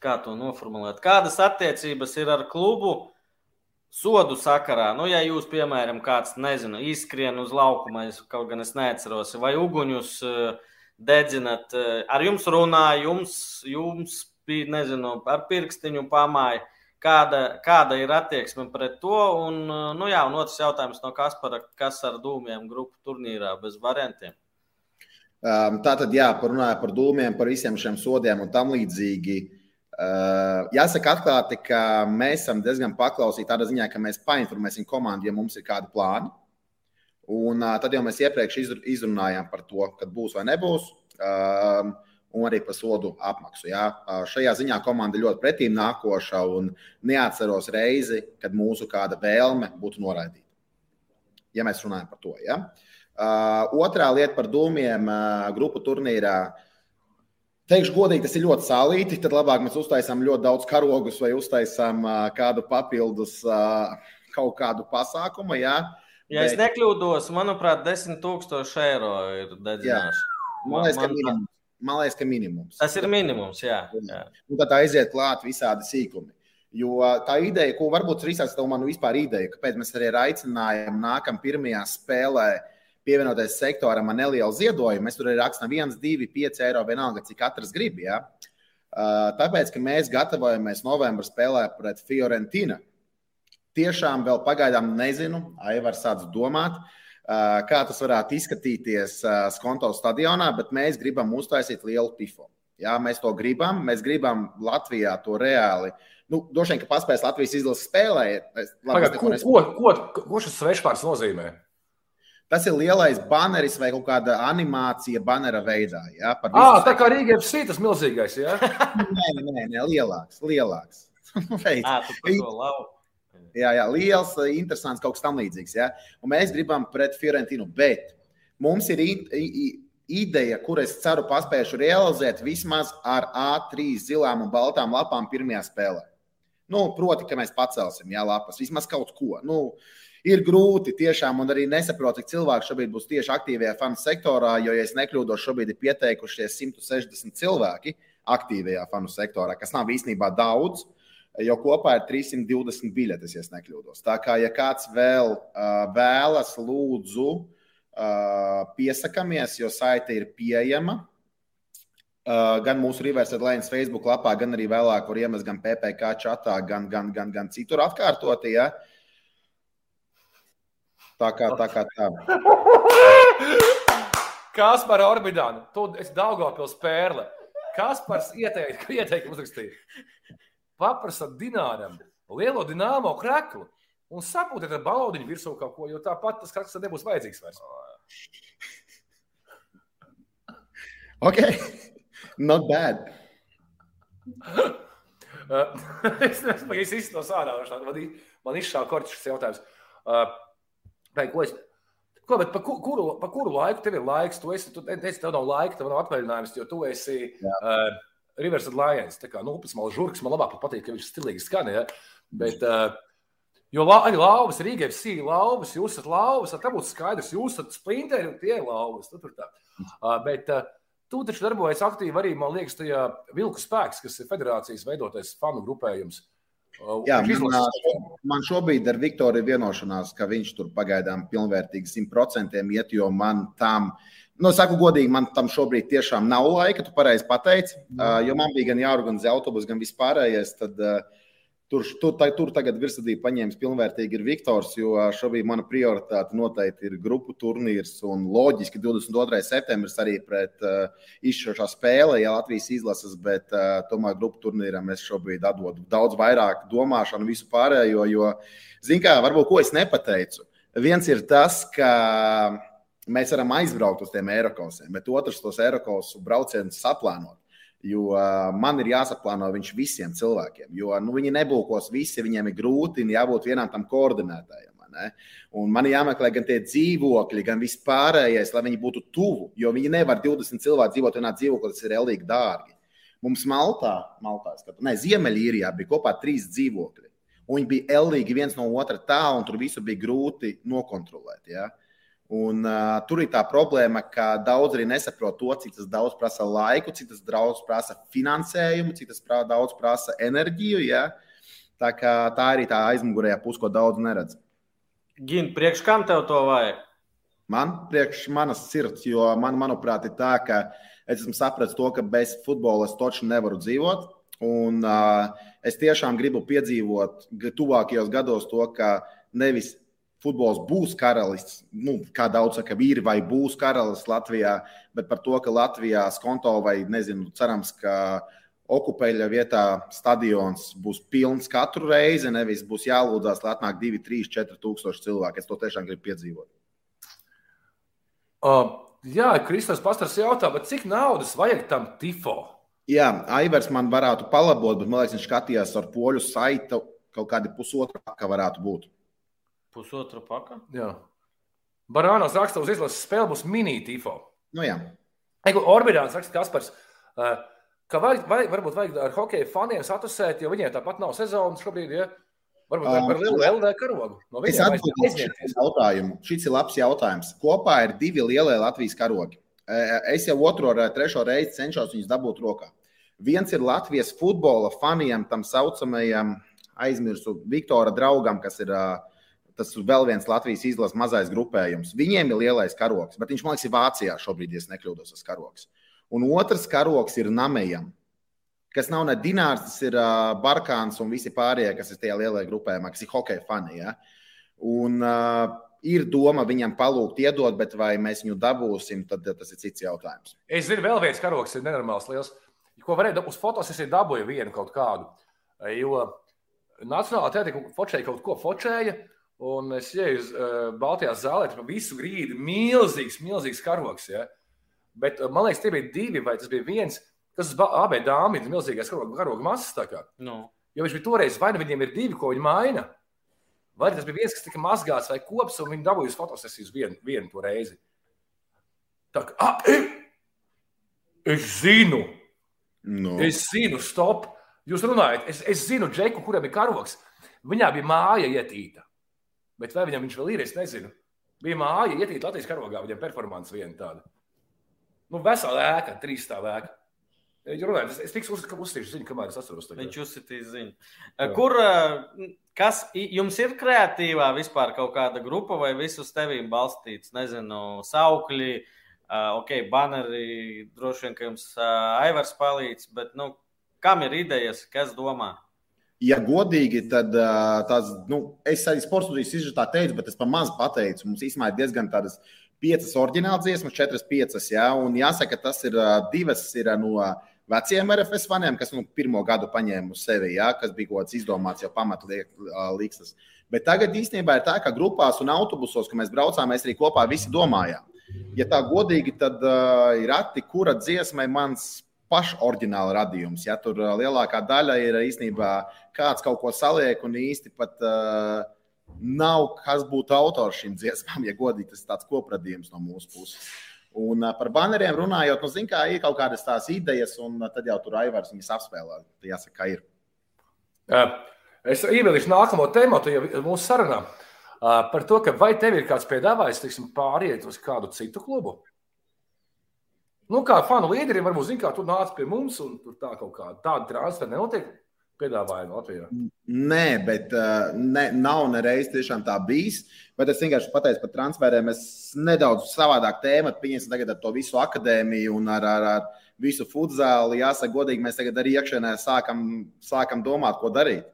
kā to noformulēt, kādas attiecības ir ar klubu sodu sakarā. Nu, ja jūs, piemēram, kāds, nezinu, izskrien uz laukuma, es kaut gan es neatceros, vai uguņus dedzinat, ar jums runā, jums, jums bija, nezinu, ar pirkstiņu pamāju Kāda, kāda ir attieksme pret to? Un, nu jā, un otrs jautājums no Kaspara, kas ar dūmiem grupu turnīrā bez variantiem? Um, tā tad, jā, parunāja par dūmiem, par visiem šiem sodiem un tam līdzīgi. Uh, jāsaka, atklāti, ka mēs esam diezgan paklausīti tādā ziņā, ka mēs painformēsim komandu, ja mums ir kādi plāni. Un uh, tad jau mēs iepriekš izrunājām par to, kad būs vai nebūs. Uh, un arī par sodu apmaksu. Jā. Šajā ziņā komanda ļoti pretīm nākoša un neatceros reizi, kad mūsu kāda vēlme būtu noraidīta. Ja mēs runājam par to. Ja. Otrā lieta par dūmiem grupu turnīrā. Teikšu, godīgi, tas ir ļoti sālīti. Tad labāk mēs uztaisām ļoti daudz karogus vai uztaisām kādu papildus kaut kādu pasākumu. Ja, ja Bet... es nekļūdos, manuprāt, 10,000 eiro ir dedzināšana. Man liekas, ka minimums man liekas, ka minimums. Tas ir minimums, jā. jā. Un tad aiziet klāt visādi sīkumi. Jo tā ideja, ko varbūt Rīsāns tev man vispār ideja, kāpēc mēs arī aicinājām nākam pirmajā spēlē pievienoties sektoram ar nelielu ziedojumu. Mēs tur arī rakstām 1, 2, 5 eiro vienalga, cik katrs grib. Ja? Tāpēc, ka mēs gatavojamies novembrī spēlē pret Fiorentīnu. Tiešām vēl pagaidām nezinu, Aivars sāc domāt. Uh, kā tas varētu izskatīties Skonto stadionā, bet mēs gribam uztaisīt lielu pifonu. Jā, mēs to gribam. Mēs gribam Latvijā to reāli. Nu, Droši vien, ka paspēs Latvijas izlases spēlē. Pagad, ko, ko, ko, ko šis svešvārds nozīmē? Tas ir lielais baneris vai kaut kāda animācija banera veidā. Jā, ah, tā kā Rīgā ir tas milzīgais. nē, nē, nē, lielāks. lielāks. à, tu par to lauku. Jā, jā, liels, eh, interesants, kaut kas tamlīdzīgs. Ja? Un mēs gribam pret Fiorentinu, bet mums ir ideja, kur es ceru, paspēšu realizēt vismaz ar A3 zilām un baltām lapām pirmajā spēlē. Nu, proti, ka mēs pacelsim jā, lapas, vismaz kaut ko. Nu, ir grūti tiešām, un arī nesaprotu, cik cilvēki šobrīd būs tieši aktīvajā fanu sektorā, jo, ja es nekļūdos, šobrīd ir pieteikušies 160 cilvēki aktīvajā fanu sektorā, kas nav īstenībā daudz. Jo kopā ir 320 biļetes, ja nekļūdos. Tā kā, ja kāds vēl vēlas, lūdzu, piesakāmies, jo saite ir pieejama. Gan mūsu Reverse Atlantijas Facebook lapā, gan arī vēlāk var iemest gan PPC chatā, gan, gan, gan, gan citur atkārtot. Ja? Tā kā tā. Kā tā. Kas par Orbidānu? Tu esi Daugavpils pērle. Kas par ieteikumu ieteik uzrakstīt? Paprasat dināram lielo dināmo kreklu un sapūtiet ar balodiņu virsū kaut ko, jo tāpat tas krekls nebūs vajadzīgs vairs. Ok, not bad. es nezinu, es izsmeļos ārā. Man, man izšāva korķis šis jautājums. Uh, vai, ko es, Ko, pa, kuru, pa kuru laiku tev ir laiks? Tu esi, tu teici, tev nav laika, tev nav atvaļinājums, jo tu esi uh, Rivers Lions. Tā kā nu, upes malas žurks, man labāk patīk, ka viņš stilīgi skan. Ja? Bet, uh, jo la, arī lauvas, ir sīga lauvas, jūs esat lauvas, tad būtu skaidrs, jūs esat sprinteri un tie ir lauvas. Nu. Uh, bet uh, tu taču darbojies aktīvi arī, man liekas, tajā vilku spēks, kas ir federācijas veidotais fanu grupējums. Uh, Jā, man, man šobrīd ar Viktoru ir vienošanās, ka viņš tur pagaidām pilnvērtīgi simt procentiem iet, jo man tam, nu, saku godīgi, man tam šobrīd tiešām nav laika, tu pareizi pateici, uh, jo man bija gan jāorganizē autobus, gan vispārējais, tad uh, Tur, tur, tur tagad virsotnību paņēmis pilnvērtīgi ir Viktors, jo šobrīd mana prioritāte noteikti ir grupu turnīrs. Un loģiski 22. septembris arī pret uh, izšķirošā spēle, ja Latvijas izlases, bet uh, tomēr grupu turnīram es šobrīd atdodu daudz vairāk domāšanu, visu pārējo. Jo, zin kā, varbūt ko es nepateicu. Viens ir tas, ka mēs varam aizbraukt uz tiem Eiropasiem, bet otrs tos Eiropasu braucienus saplānot. Jo uh, man ir jāsaplāno viņš visiem cilvēkiem. Jo nu, viņi nebūkos visi, viņiem ir grūti un jābūt vienam tam koordinētājam. Man jāmeklē gan tie dzīvokļi, gan vispārējais, lai viņi būtu tuvu. Jo viņi nevar 20 cilvēku dzīvot vienā dzīvoklī, tas ir elīgi dārgi. Mums Maltā, Maltā skatu, ne, Ziemeļīrijā bija kopā trīs dzīvokļi. Viņi bija elīgi viens no otra tālu, un tur visu bija grūti nokontrolēt. Ja? Uh, Un, uh, tur ir tā problēma, ka daudz arī nesaprot to, cik tas daudz prasa laiku, cik tas daudz prasa finansējumu, cik tas prā, daudz prasa enerģiju. Ja? Tā, tā arī tā aizmugurējā puse, ko daudz neredz. Gini, priekš kam tev to vajag? Man priekš manas sirds, jo man, manuprāt, ir tā, ka es esmu sapratis to, ka bez futbola es toču nevaru dzīvot. Un, uh, es tiešām gribu piedzīvot tuvākajos gados to, ka nevis futbols būs karalis, nu, kā daudz saka, ir vai būs karalis Latvijā, bet par to, ka Latvijā skonto vai, nezinu, cerams, ka okupeļa vietā stadions būs pilns katru reizi, nevis būs jālūdzās, lai atnāk 2, 3, 4 tūkstoši cilvēku. Es to tiešām gribu piedzīvot. Uh, jā, Kristofers Pastors jautā, cik naudas vajag tam tifo? Jā, Aivars man varētu palabot, bet man liekas, viņš skatījās ar poļu saitu kaut kādi pusotra, kā varētu būt. Pusotra paka. Jā. Barānos raksta, uz izlases spēle būs mini-tifo. Nu, jā. Orbītāns raksta, Kaspars, ka vai, vai, varbūt vajag ar hokeja faniem satusēt, jo viņiem tāpat nav sezonas šobrīd. Ja? Varbūt um, ar lielu LD karogu. No es atbildēšu šo jautājumu. Šis ir labs jautājums. Kopā ir divi lielie Latvijas karogi. Es jau otro vai trešo reizi cenšos viņus dabūt rokā. Viens ir Latvijas futbola faniem, tam saucamajam, aizmirsu, Viktora draugam, kas ir uh, tas vēl viens Latvijas izlases mazais grupējums. Viņiem ir lielais karoks, bet viņš man liekas, ir Vācijā šobrīd, ja nekļūdos, tas karoks. Un otrs karoks ir Namejam, kas nav ne dinārs, tas ir uh, Barkāns un visi pārējie, kas ir tajā lielajā grupējumā, kas ir hokeja fani. Ja? Un, uh, ir doma viņam palūgt, iedot, bet vai mēs viņu dabūsim, tad tas ir cits jautājums. Es zinu, vēl viens karoks ir nenormāls liels. Ko varēja uz fotos, es dabūju vienu kaut kādu. Jo Nacionālā teātrī fočēja kaut ko fočēja, Un es ieju uz uh, Baltijas zālē, tur visu grīdu milzīgs, milzīgs karoks. Ja? Bet uh, man liekas, tie bija divi, vai tas bija viens, kas abiem dāmām ir milzīgais karoga, karoga masas. No. Jo viņš bija toreiz, vai nu viņiem ir divi, ko viņi maina, vai tas bija viens, kas tika mazgāts vai kops, un viņi dabūja uz fotosesijas vienu, vienu to reizi. Tā kā, ah, es zinu, Nu. es zinu, stop. Jūs runājat, es, es zinu, Džeku, kuram ir karoks. Viņā bija māja ietīta. Bet vai viņam viņš vēl ir, es nezinu. Bija māja ietīta Latvijas karogā, viņam performance viena tāda. Nu, vesela ēka, trīs stāv ēka. Runājot, es, es tiks uz, uzstīšu ziņu, kamēr es atceros. tagad. Viņš uzsitīs ziņu. Kur, eh, kas jums ir kreatīvā vispār kaut kāda grupa vai visu uz tevīm balstīts? Nezinu, saukļi, eh, ok, baneri, droši vien, ka jums eh, Aivars palīdz, bet, nu, kam ir idejas, kas domā? Ja godīgi, tad tās, nu, es arī sports studijas izžēlā teicu, bet es par maz pateicu. Mums īstenībā ir diezgan tādas piecas oriģinālas dziesmas, četras piecas. Ja? Un jāsaka, tas ir divas ir no veciem RFS faniem, kas nu, pirmo gadu paņēma uz sevi, ja? kas bija kaut kāds izdomāts jau pamatu līkstas. Bet tagad īstenībā ir tā, ka grupās un autobusos, kad mēs braucām, mēs arī kopā visi domājām. Ja tā godīgi, tad uh, ir rati, kura dziesma ir mans pašoriģināla radījums. Ja tur lielākā daļa ir īstenībā kāds kaut ko saliek un īsti pat uh, nav kas būtu autors šīm dziesmām, ja godīgi tas ir tāds kopradījums no mūsu puses. Un uh, par baneriem runājot, nu, zin, kā ir kaut kādas tās idejas, un uh, tad jau tur Aivars viņas apspēlē. Tā jāsaka, ka ir. Es ievilkšu nākamo tēmu mūsu sarunā uh, par to, vai tev ir kāds piedāvājis teiksim, pāriet uz kādu citu klubu? Nu, kā fanu līderiem, varbūt zina, kā tu nāc pie mums, un tur tā kaut kāda tāda transfera nenotiek. Piedāvājumi Latvijā. Nē, bet uh, ne, nav nereiz tiešām tā bijis. Bet es vienkārši pateicu par transferiem. Es nedaudz savādāk tēmu, pieņemsim tagad ar to visu akadēmiju un ar, ar, ar visu futzāli. Jāsaka, godīgi, mēs tagad arī iekšienē sākam, sākam domāt, ko darīt.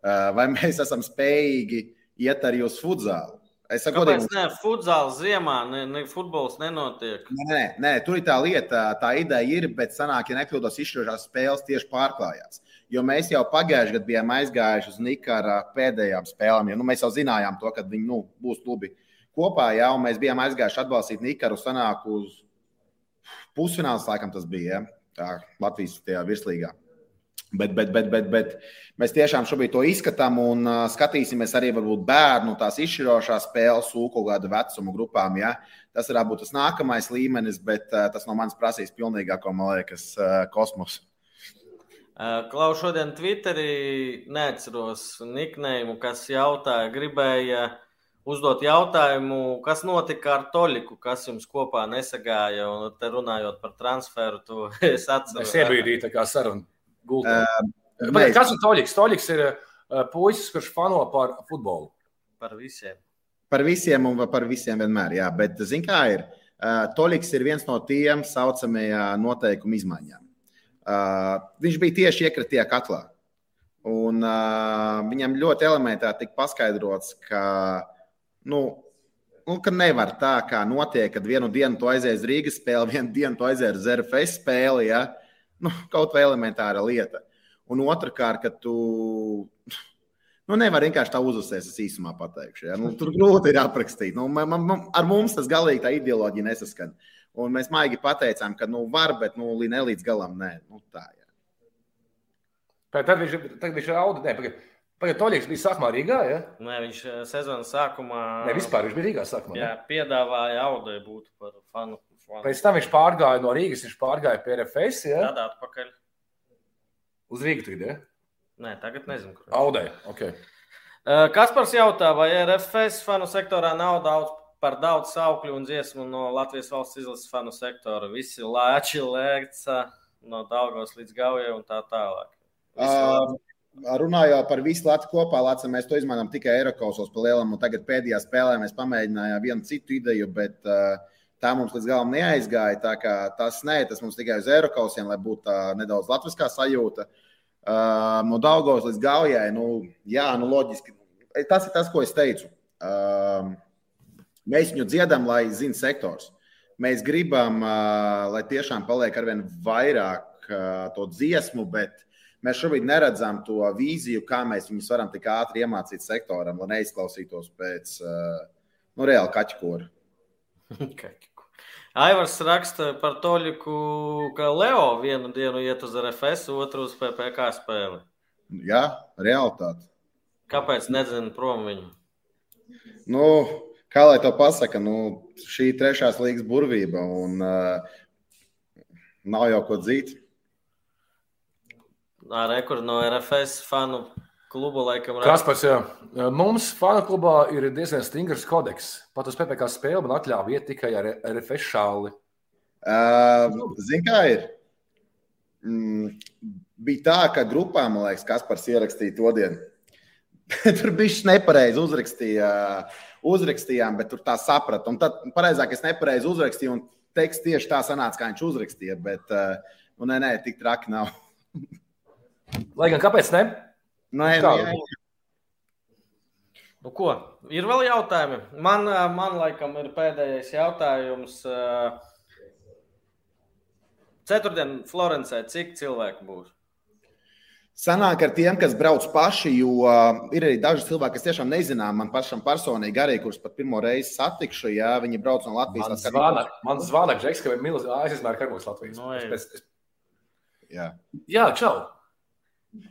Uh, vai mēs esam spējīgi iet arī uz futzāli? Es saku, Kāpēc ne? Futzāls ziemā, ne, ne futbols nenotiek. Nē, nē, tur ir tā lieta, tā ideja ir, bet sanāk, ja nekļūdos, izšķirošās spēles tieši pārklājās. Jo mēs jau pagājušajā gadā bijām aizgājuši uz Nikara pēdējām spēlēm. Jo, nu, mēs jau zinājām, to, ka viņi nu, būs klubi kopā, un mēs bijām aizgājuši atbalstīt Nikaru sanāk uz pusfināls, laikam tas bija, ja? tā Latvijas virslīgā. Bet, bet, bet, bet, bet mēs tiešām šobrīd to izskatām un uh, skatīsimies arī bērnu tās izšķirošās spēles, kaut kādu vecumu grupām. Ja? Tas varētu būt tas nākamais līmenis, bet uh, tas no manis prasīs pilnīgāko, man liekas, uh, kosmosu. Klau šodien Twitterī neatceros niknējumu, kas jautāja, gribēja uzdot jautājumu, kas notika ar Toļiku, kas jums kopā nesagāja. Un te runājot par transferu, to es atceros. Es iebrīdīju tā kā sarunu. Uh, Bet, kas ir Toļiks? Toļiks ir uh, puisis, kurš fano par futbolu. Par visiem. Par visiem un par visiem vienmēr, jā. Bet, zin kā ir, Toļiks ir viens no tiem saucamajām noteikumu izmaiņām. Uh, viņš bija tieši iekritajā katlā. Un, uh, viņam ļoti elementāri tika paskaidrots, ka, nu, nu, ka nevar tā, kā notiek, kad vienu dienu tu aizies Rīgas spēli, vienu dienu tu aizies uz RFS spēli. Ja? Nu, kaut vai elementāra lieta. Un otrkārt, ka tu nu, nevari vienkārši tā uzsvērt, es īsumā pateikšu. Ja? Nu, tur grūti ir aprakstīt. Nu, man, man, ar mums tas galīgi tā ideoloģija nesaskan. Un mēs maigi pateicām, ka nu, var, bet nu, ne līdz galam nē. Nu, tā, jā. Tad viņš, tad viņš. Nē, pagad, pagad Toļiks bija sākumā Rīgā, ja? Nē, viņš sezonas sākumā. Ne, vispār viņš bija Rīgā sākumā. Jā, ne? piedāvāja audai būt par fanu. fanu. Pēc tam viņš pārgāja no Rīgas, viņš pārgāja pie RFS, ja? Tādā atpakaļ. Uz Rīgas tagad, ja? Nē, tagad nezinu, kur. Audai, ok. Kaspars jautā, vai RFS fanu sektorā nav daudz par daudz saukļu un dziesmu no Latvijas valsts izlases fanu sektora. Visi lēči, lēkca no Daugos līdz Gaujai un tā tālāk. Uh, runājot par visu Latviju kopā, Latviju, mēs to izmantojam tikai Eiropasos pa lielam, un tagad pēdējā spēlē mēs pamēģinājām vienu citu ideju, bet uh, tā mums līdz galam neaizgāja. Tas nē, tas mums tikai uz Eiropasiem, lai būtu tā nedaudz latviskā sajūta. Uh, no Daugos līdz Gaujai, nu, jā, nu, loģiski. Tas ir tas, ko es teicu. Uh, Mēs viņu dziedam, lai zinātu sektors. Mēs gribam, lai tiešām paliek ar vien vairāk to dziesmu, bet mēs šobrīd neredzam to vīziju, kā mēs viņus varam tik ātri iemācīt sektoram, lai neizklausītos pēc nu, reāla kaķkora. Aivars raksta par Toļiku, ka Leo vienu dienu iet uz RFS, otru uz PPC spēli. Jā, realitāte. Kāpēc nedzinu prom viņu? Nu, kā lai to pasaka, nu, šī trešās līgas burvība un uh, nav jau ko dzīt. Rekords no RFS fanu klubu laikam. Kaspars, jā. Mums fanu klubā ir diezgan stingrs kodeks. Pat uz PPC spēli man atļāva iet tikai ar RFS šāli. Uh, Zini, kā ir? Mm, bija tā, ka grupā, man liekas, Kaspars ierakstīja to dienu. tur bija nepareizi uzrakstīja, uzrakstījām, bet tur tā saprata. Un tad pareizāk es nepareizi uzrakstīju, un teksts tieši tā sanāca, kā viņš uzrakstīja. Bet, nu, nē, nē, tik traki nav. Lai gan kāpēc ne? Nē, Kā? nu, jā, Nu, ko? Ir vēl jautājumi? Man, ā, man laikam, ir pēdējais jautājums. ā, Ceturtdien Florencē cik cilvēku būs? Sanāk ar tiem, kas brauc paši, jo uh, ir arī daži cilvēki, kas tiešām nezinām. Man pašam personīgi arī, kurus pat pirmo reizi satikšu, ja viņi brauc no Latvijas. Man zvana, man zvana Džeks, ka ir milzīgi aizsmēr karmos Latvijas. Nu, Es es- Jā, Jā, čau!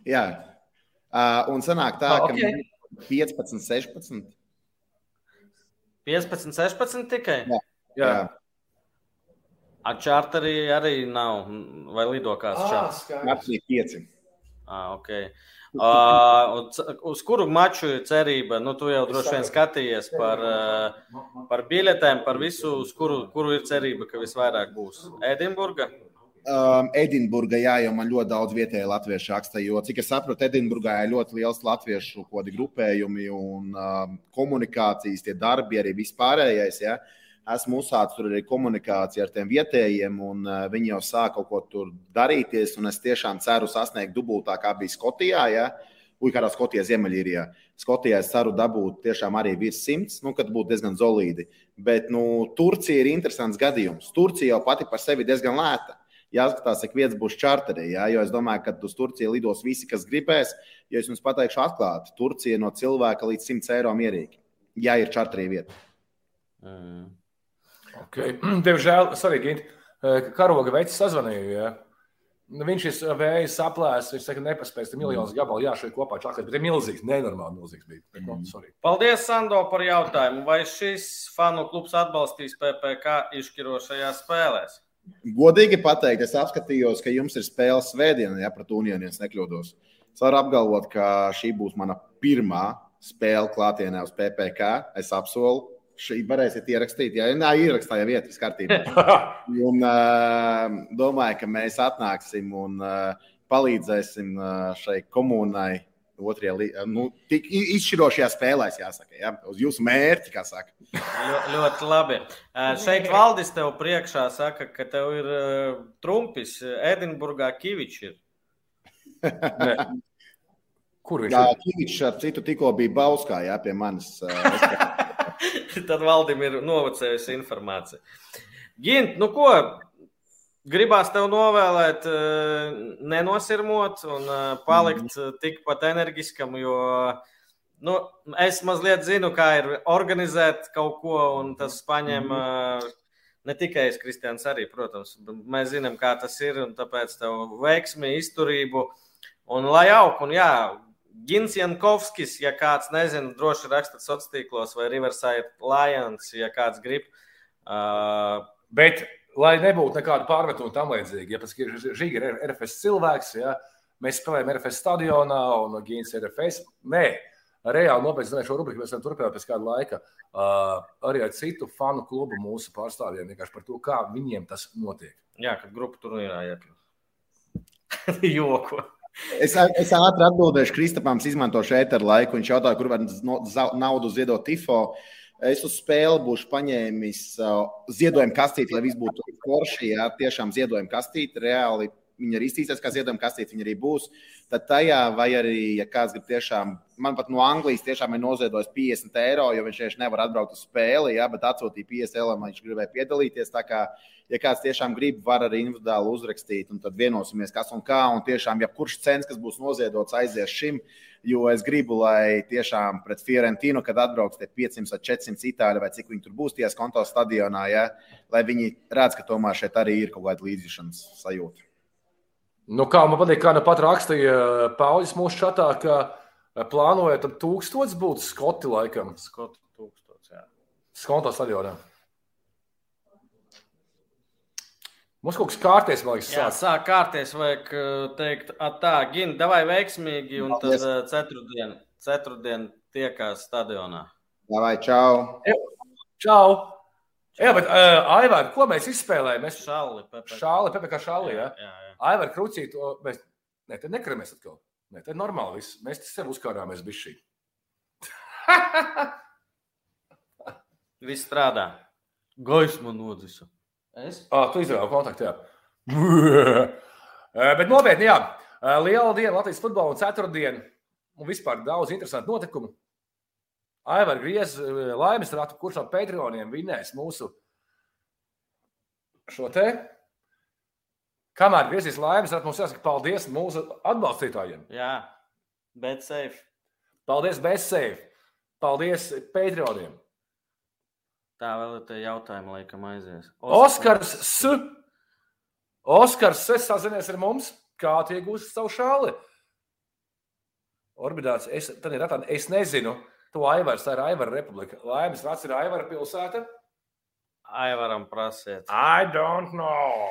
jā. Uh, un sanāk tā, Ah, ka ok. 15, 16. 15, 16 tikai? Jā. Jā, Ar čārteri arī nav. Vai lido kāds ah, čārters? skaidrs. Apmēram 5. Ah, okay. uh, uz kuru maču ir cerība? Nu, tu jau droši vien skatījies par, uh, par biļetēm, par visu, uz kuru, kuru ir cerība, ka visvairāk būs. Edinburga? Um, Edinburgā, jā, jo man ļoti daudz vietējais latviešu raksta. Jo, cik es saprotu, Edinburgā ir ļoti liels latviešu kādi grupējumi un um, komunikācijas, tie darbi arī vispārējais. Ja. Esmu uzsācis tur arī komunikāciju ar tiem vietējiem, un uh, viņi jau sāk kaut ko tur darīties. Es tiešām ceru sasniegt dubultā, kā bija Skotijā. Ja. Ui, kādā Skotijā, Ziemeļīrijā. Skotijā es ceru dabūt tiešām arī virs simts, nu, kad būtu diezgan solīdi. Bet nu, Turcija ir interesants gadījums. Turcija jau pati par sevi diezgan lēta jāskatās, cik vietas būs čārterī. Jā, jo es domāju, ka uz Turciju lidos visi, kas gribēs. Jo es jums pateikšu atklāti, Turcija no cilvēka līdz 100 eiro mierīgi. Ja ir čārterī vieta. Mm. Okay. Diemžēl, sorry, Gint, eh, karoga veids sazvanīja. Ja? Nu, Viņš ir vējs aplēs, viņš saka, nepaspējas miljonus gabalu, jā, šeit kopā čakāt, bet ir milzīgs, nenormāli milzīgs bija. Nu, sorry. Paldies, Sando, par jautājumu. Vai šis fanu klubs atbalstīs PPC izšķirošajās spēlēs? Godīgi pateikt, es apskatījos, ka jums ir spēle svētdienā, ja pret Uniju es nekļūdos. Es varu apgalvot, ka šī būs mana pirmā spēle klātienē uz PPC. Es apsolu, šī varēsiet ierakstīt. Ja nē, ierakstīja vietā, kārtībā. Un uh, domāju, ka mēs atnāksim un uh, palīdzēsim uh, šai komunai. Otrajā, li- nu, tik i- izšķirošajā spēlē, jāsaka, ja? uz jūsu mērķi, kā saka. Ļo, ļoti labi. Šeit Valdis tev priekšā saka, ka tev ir trumpis. Edinburgā Kivičs. Kur viņš Jā, ir? Kivičs ar citu tikko bija Bauskā, jā, pie manis. Uh, Tad Valdim ir novacējusi informācija. Gint, nu ko? Gribās tev novēlēt, eh, nenosirmot un eh, palikt eh, tikpat energiskam, jo nu, es mazliet zinu, kā ir organizēt kaut ko, un tas paņem eh, ne tikai es, Kristians, arī, protams, mēs zinām, kā tas ir, un tāpēc tev veiksmi, izturību un lai aug, un jā, Gins Jankovskis, ja kāds nezina, droši rakstat sociālos tīklos vai Riverside Lions, ja kāds grib. Uh, Bet, lai nebūtu nekāda pārmetuma tam līdzīga, ja pats ir Žiga ir RFS cilvēks, ja mēs spēlējam RFS stadionā un Gīns ir RFS. Nē, reāli nopietni šo rubriku mēs turpināt pēc kāda laika. Uh, arī ar citu fanu klubu mūsu pārstāvjiem vienkārši par to, kā viņiem tas notiek. jā, kad grupu turnīrā iekļūt. Joku. Es, es ātri atbildēšu, Kristapam, izmantošu ēteru laiku. Viņš jautāja, kur var no- za- naudu ziedot TIFO. Es uz spēli būšu paņēmis uh, ziedojumu kastīti, lai viss būtu forši. Jā, tiešām ziedojumu kastīti. Reāli viņi arī iztīsies, kā ziedojumu kastīti viņi arī būs. Tad tajā, vai arī, ja kāds grib tiešām, man pat no Anglijas tiešām ir noziedojis 50 eiro, jo viņš vienkārši nevar atbraukt uz spēli, jā, bet atsūtīja 50 eiro, viņš gribēja piedalīties. Tā kā, ja kāds tiešām grib, var arī individuāli uzrakstīt, un tad vienosimies, kas un kā. Un tiešām, ja kurš cents, kas būs noziedots, aizies šim, jo es gribu, lai tiešām pret Fiorentino, kad atbrauks tie 500 vai 400 itāļi, vai cik viņi tur būs tajā konto stadionā, ja, lai viņi redz, ka tomēr šeit arī ir kaut kāda līdzjūšanas sajūta. Nu, kā man patīk, kā nu pat rakstīja Pauļs mūsu čatā, ka plānojot, tad tūkstots būtu skoti laikam. Skotu tūkstots, jā. Skonto stadionā. Mums kaut kas kārties, man liekas, Jā, sāk. sāk kārties, vajag uh, teikt, "A, tā, Gina, davai veiksmīgi, un tad ceturtdien, ceturtdien tiekās stadionā. Vai čau! Čau! Jā, bet uh, Aivar, ko mēs izspēlējām? Mēs Šāli, Pepe. šāli, Pepe, kā šāli, jā. jā, jā. Aivar Krucīt, to mēs, ne, te nekaramies atkal. Ne, te ir normāli viss. Mēs te sev uzkārāmies bišķī. Viss strādā. Gaisma nodzisa. Es? Ah, tu izrāvi kontaktu, jā. Eh, Bet nopietni, jā. Eh, Liela diena Latvijas futbolā un ceturtdiena. Un vispār daudz interesantu notikumu. Aivar griez eh, laimes ratu, kurš no Patreoniem vinnēs mūsu šo te. Kamēr griezīs laimes ratu, mums jāsaka paldies mūsu atbalstītājiem. Jā, bet safe. Paldies, Bēsēji! Paldies Patreoniem! Tā vēl ir tie jautājumi, laikam, aizies. Oskars S. Oskars S. sazinies ar mums, kā tu iegūsi savu šāli. Orbitāts, es, tad ir tā, es nezinu, to Aivars, tā ir Aivara republika. Laimes vārds ir Aivara pilsēta. Aivaram prasiet. I don't know.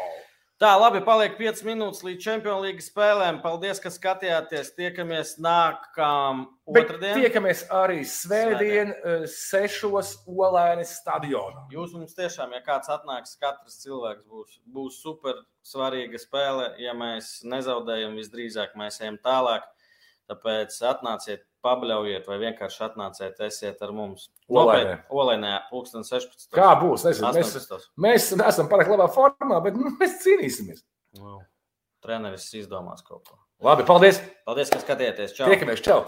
Tā, labi, paliek 5 minūtes līdz Champions League spēlēm. Paldies, ka skatījāties. Tiekamies nākamā Bet otrdiena. tiekamies arī svētdien, eh, sešos Olēnas stadionā. Jūs mums tiešām, ja kāds atnāks, katrs cilvēks būs, būs super svarīga spēle. Ja mēs nezaudējam, visdrīzāk mēs ejam tālāk. Tāpēc atnāciet, pabļaujiet, vai vienkārši atnāciet, esiet ar mums. Olainē. Olēnē, pulksten 16. Kā būs? Nezinu, mēs, 18. mēs neesam pārāk labā formā, bet nu, mēs cīnīsimies. Nu, Treneris izdomās kaut ko. Labi, paldies! Paldies, ka skatījāties. Čau! Tiekamies! Čau!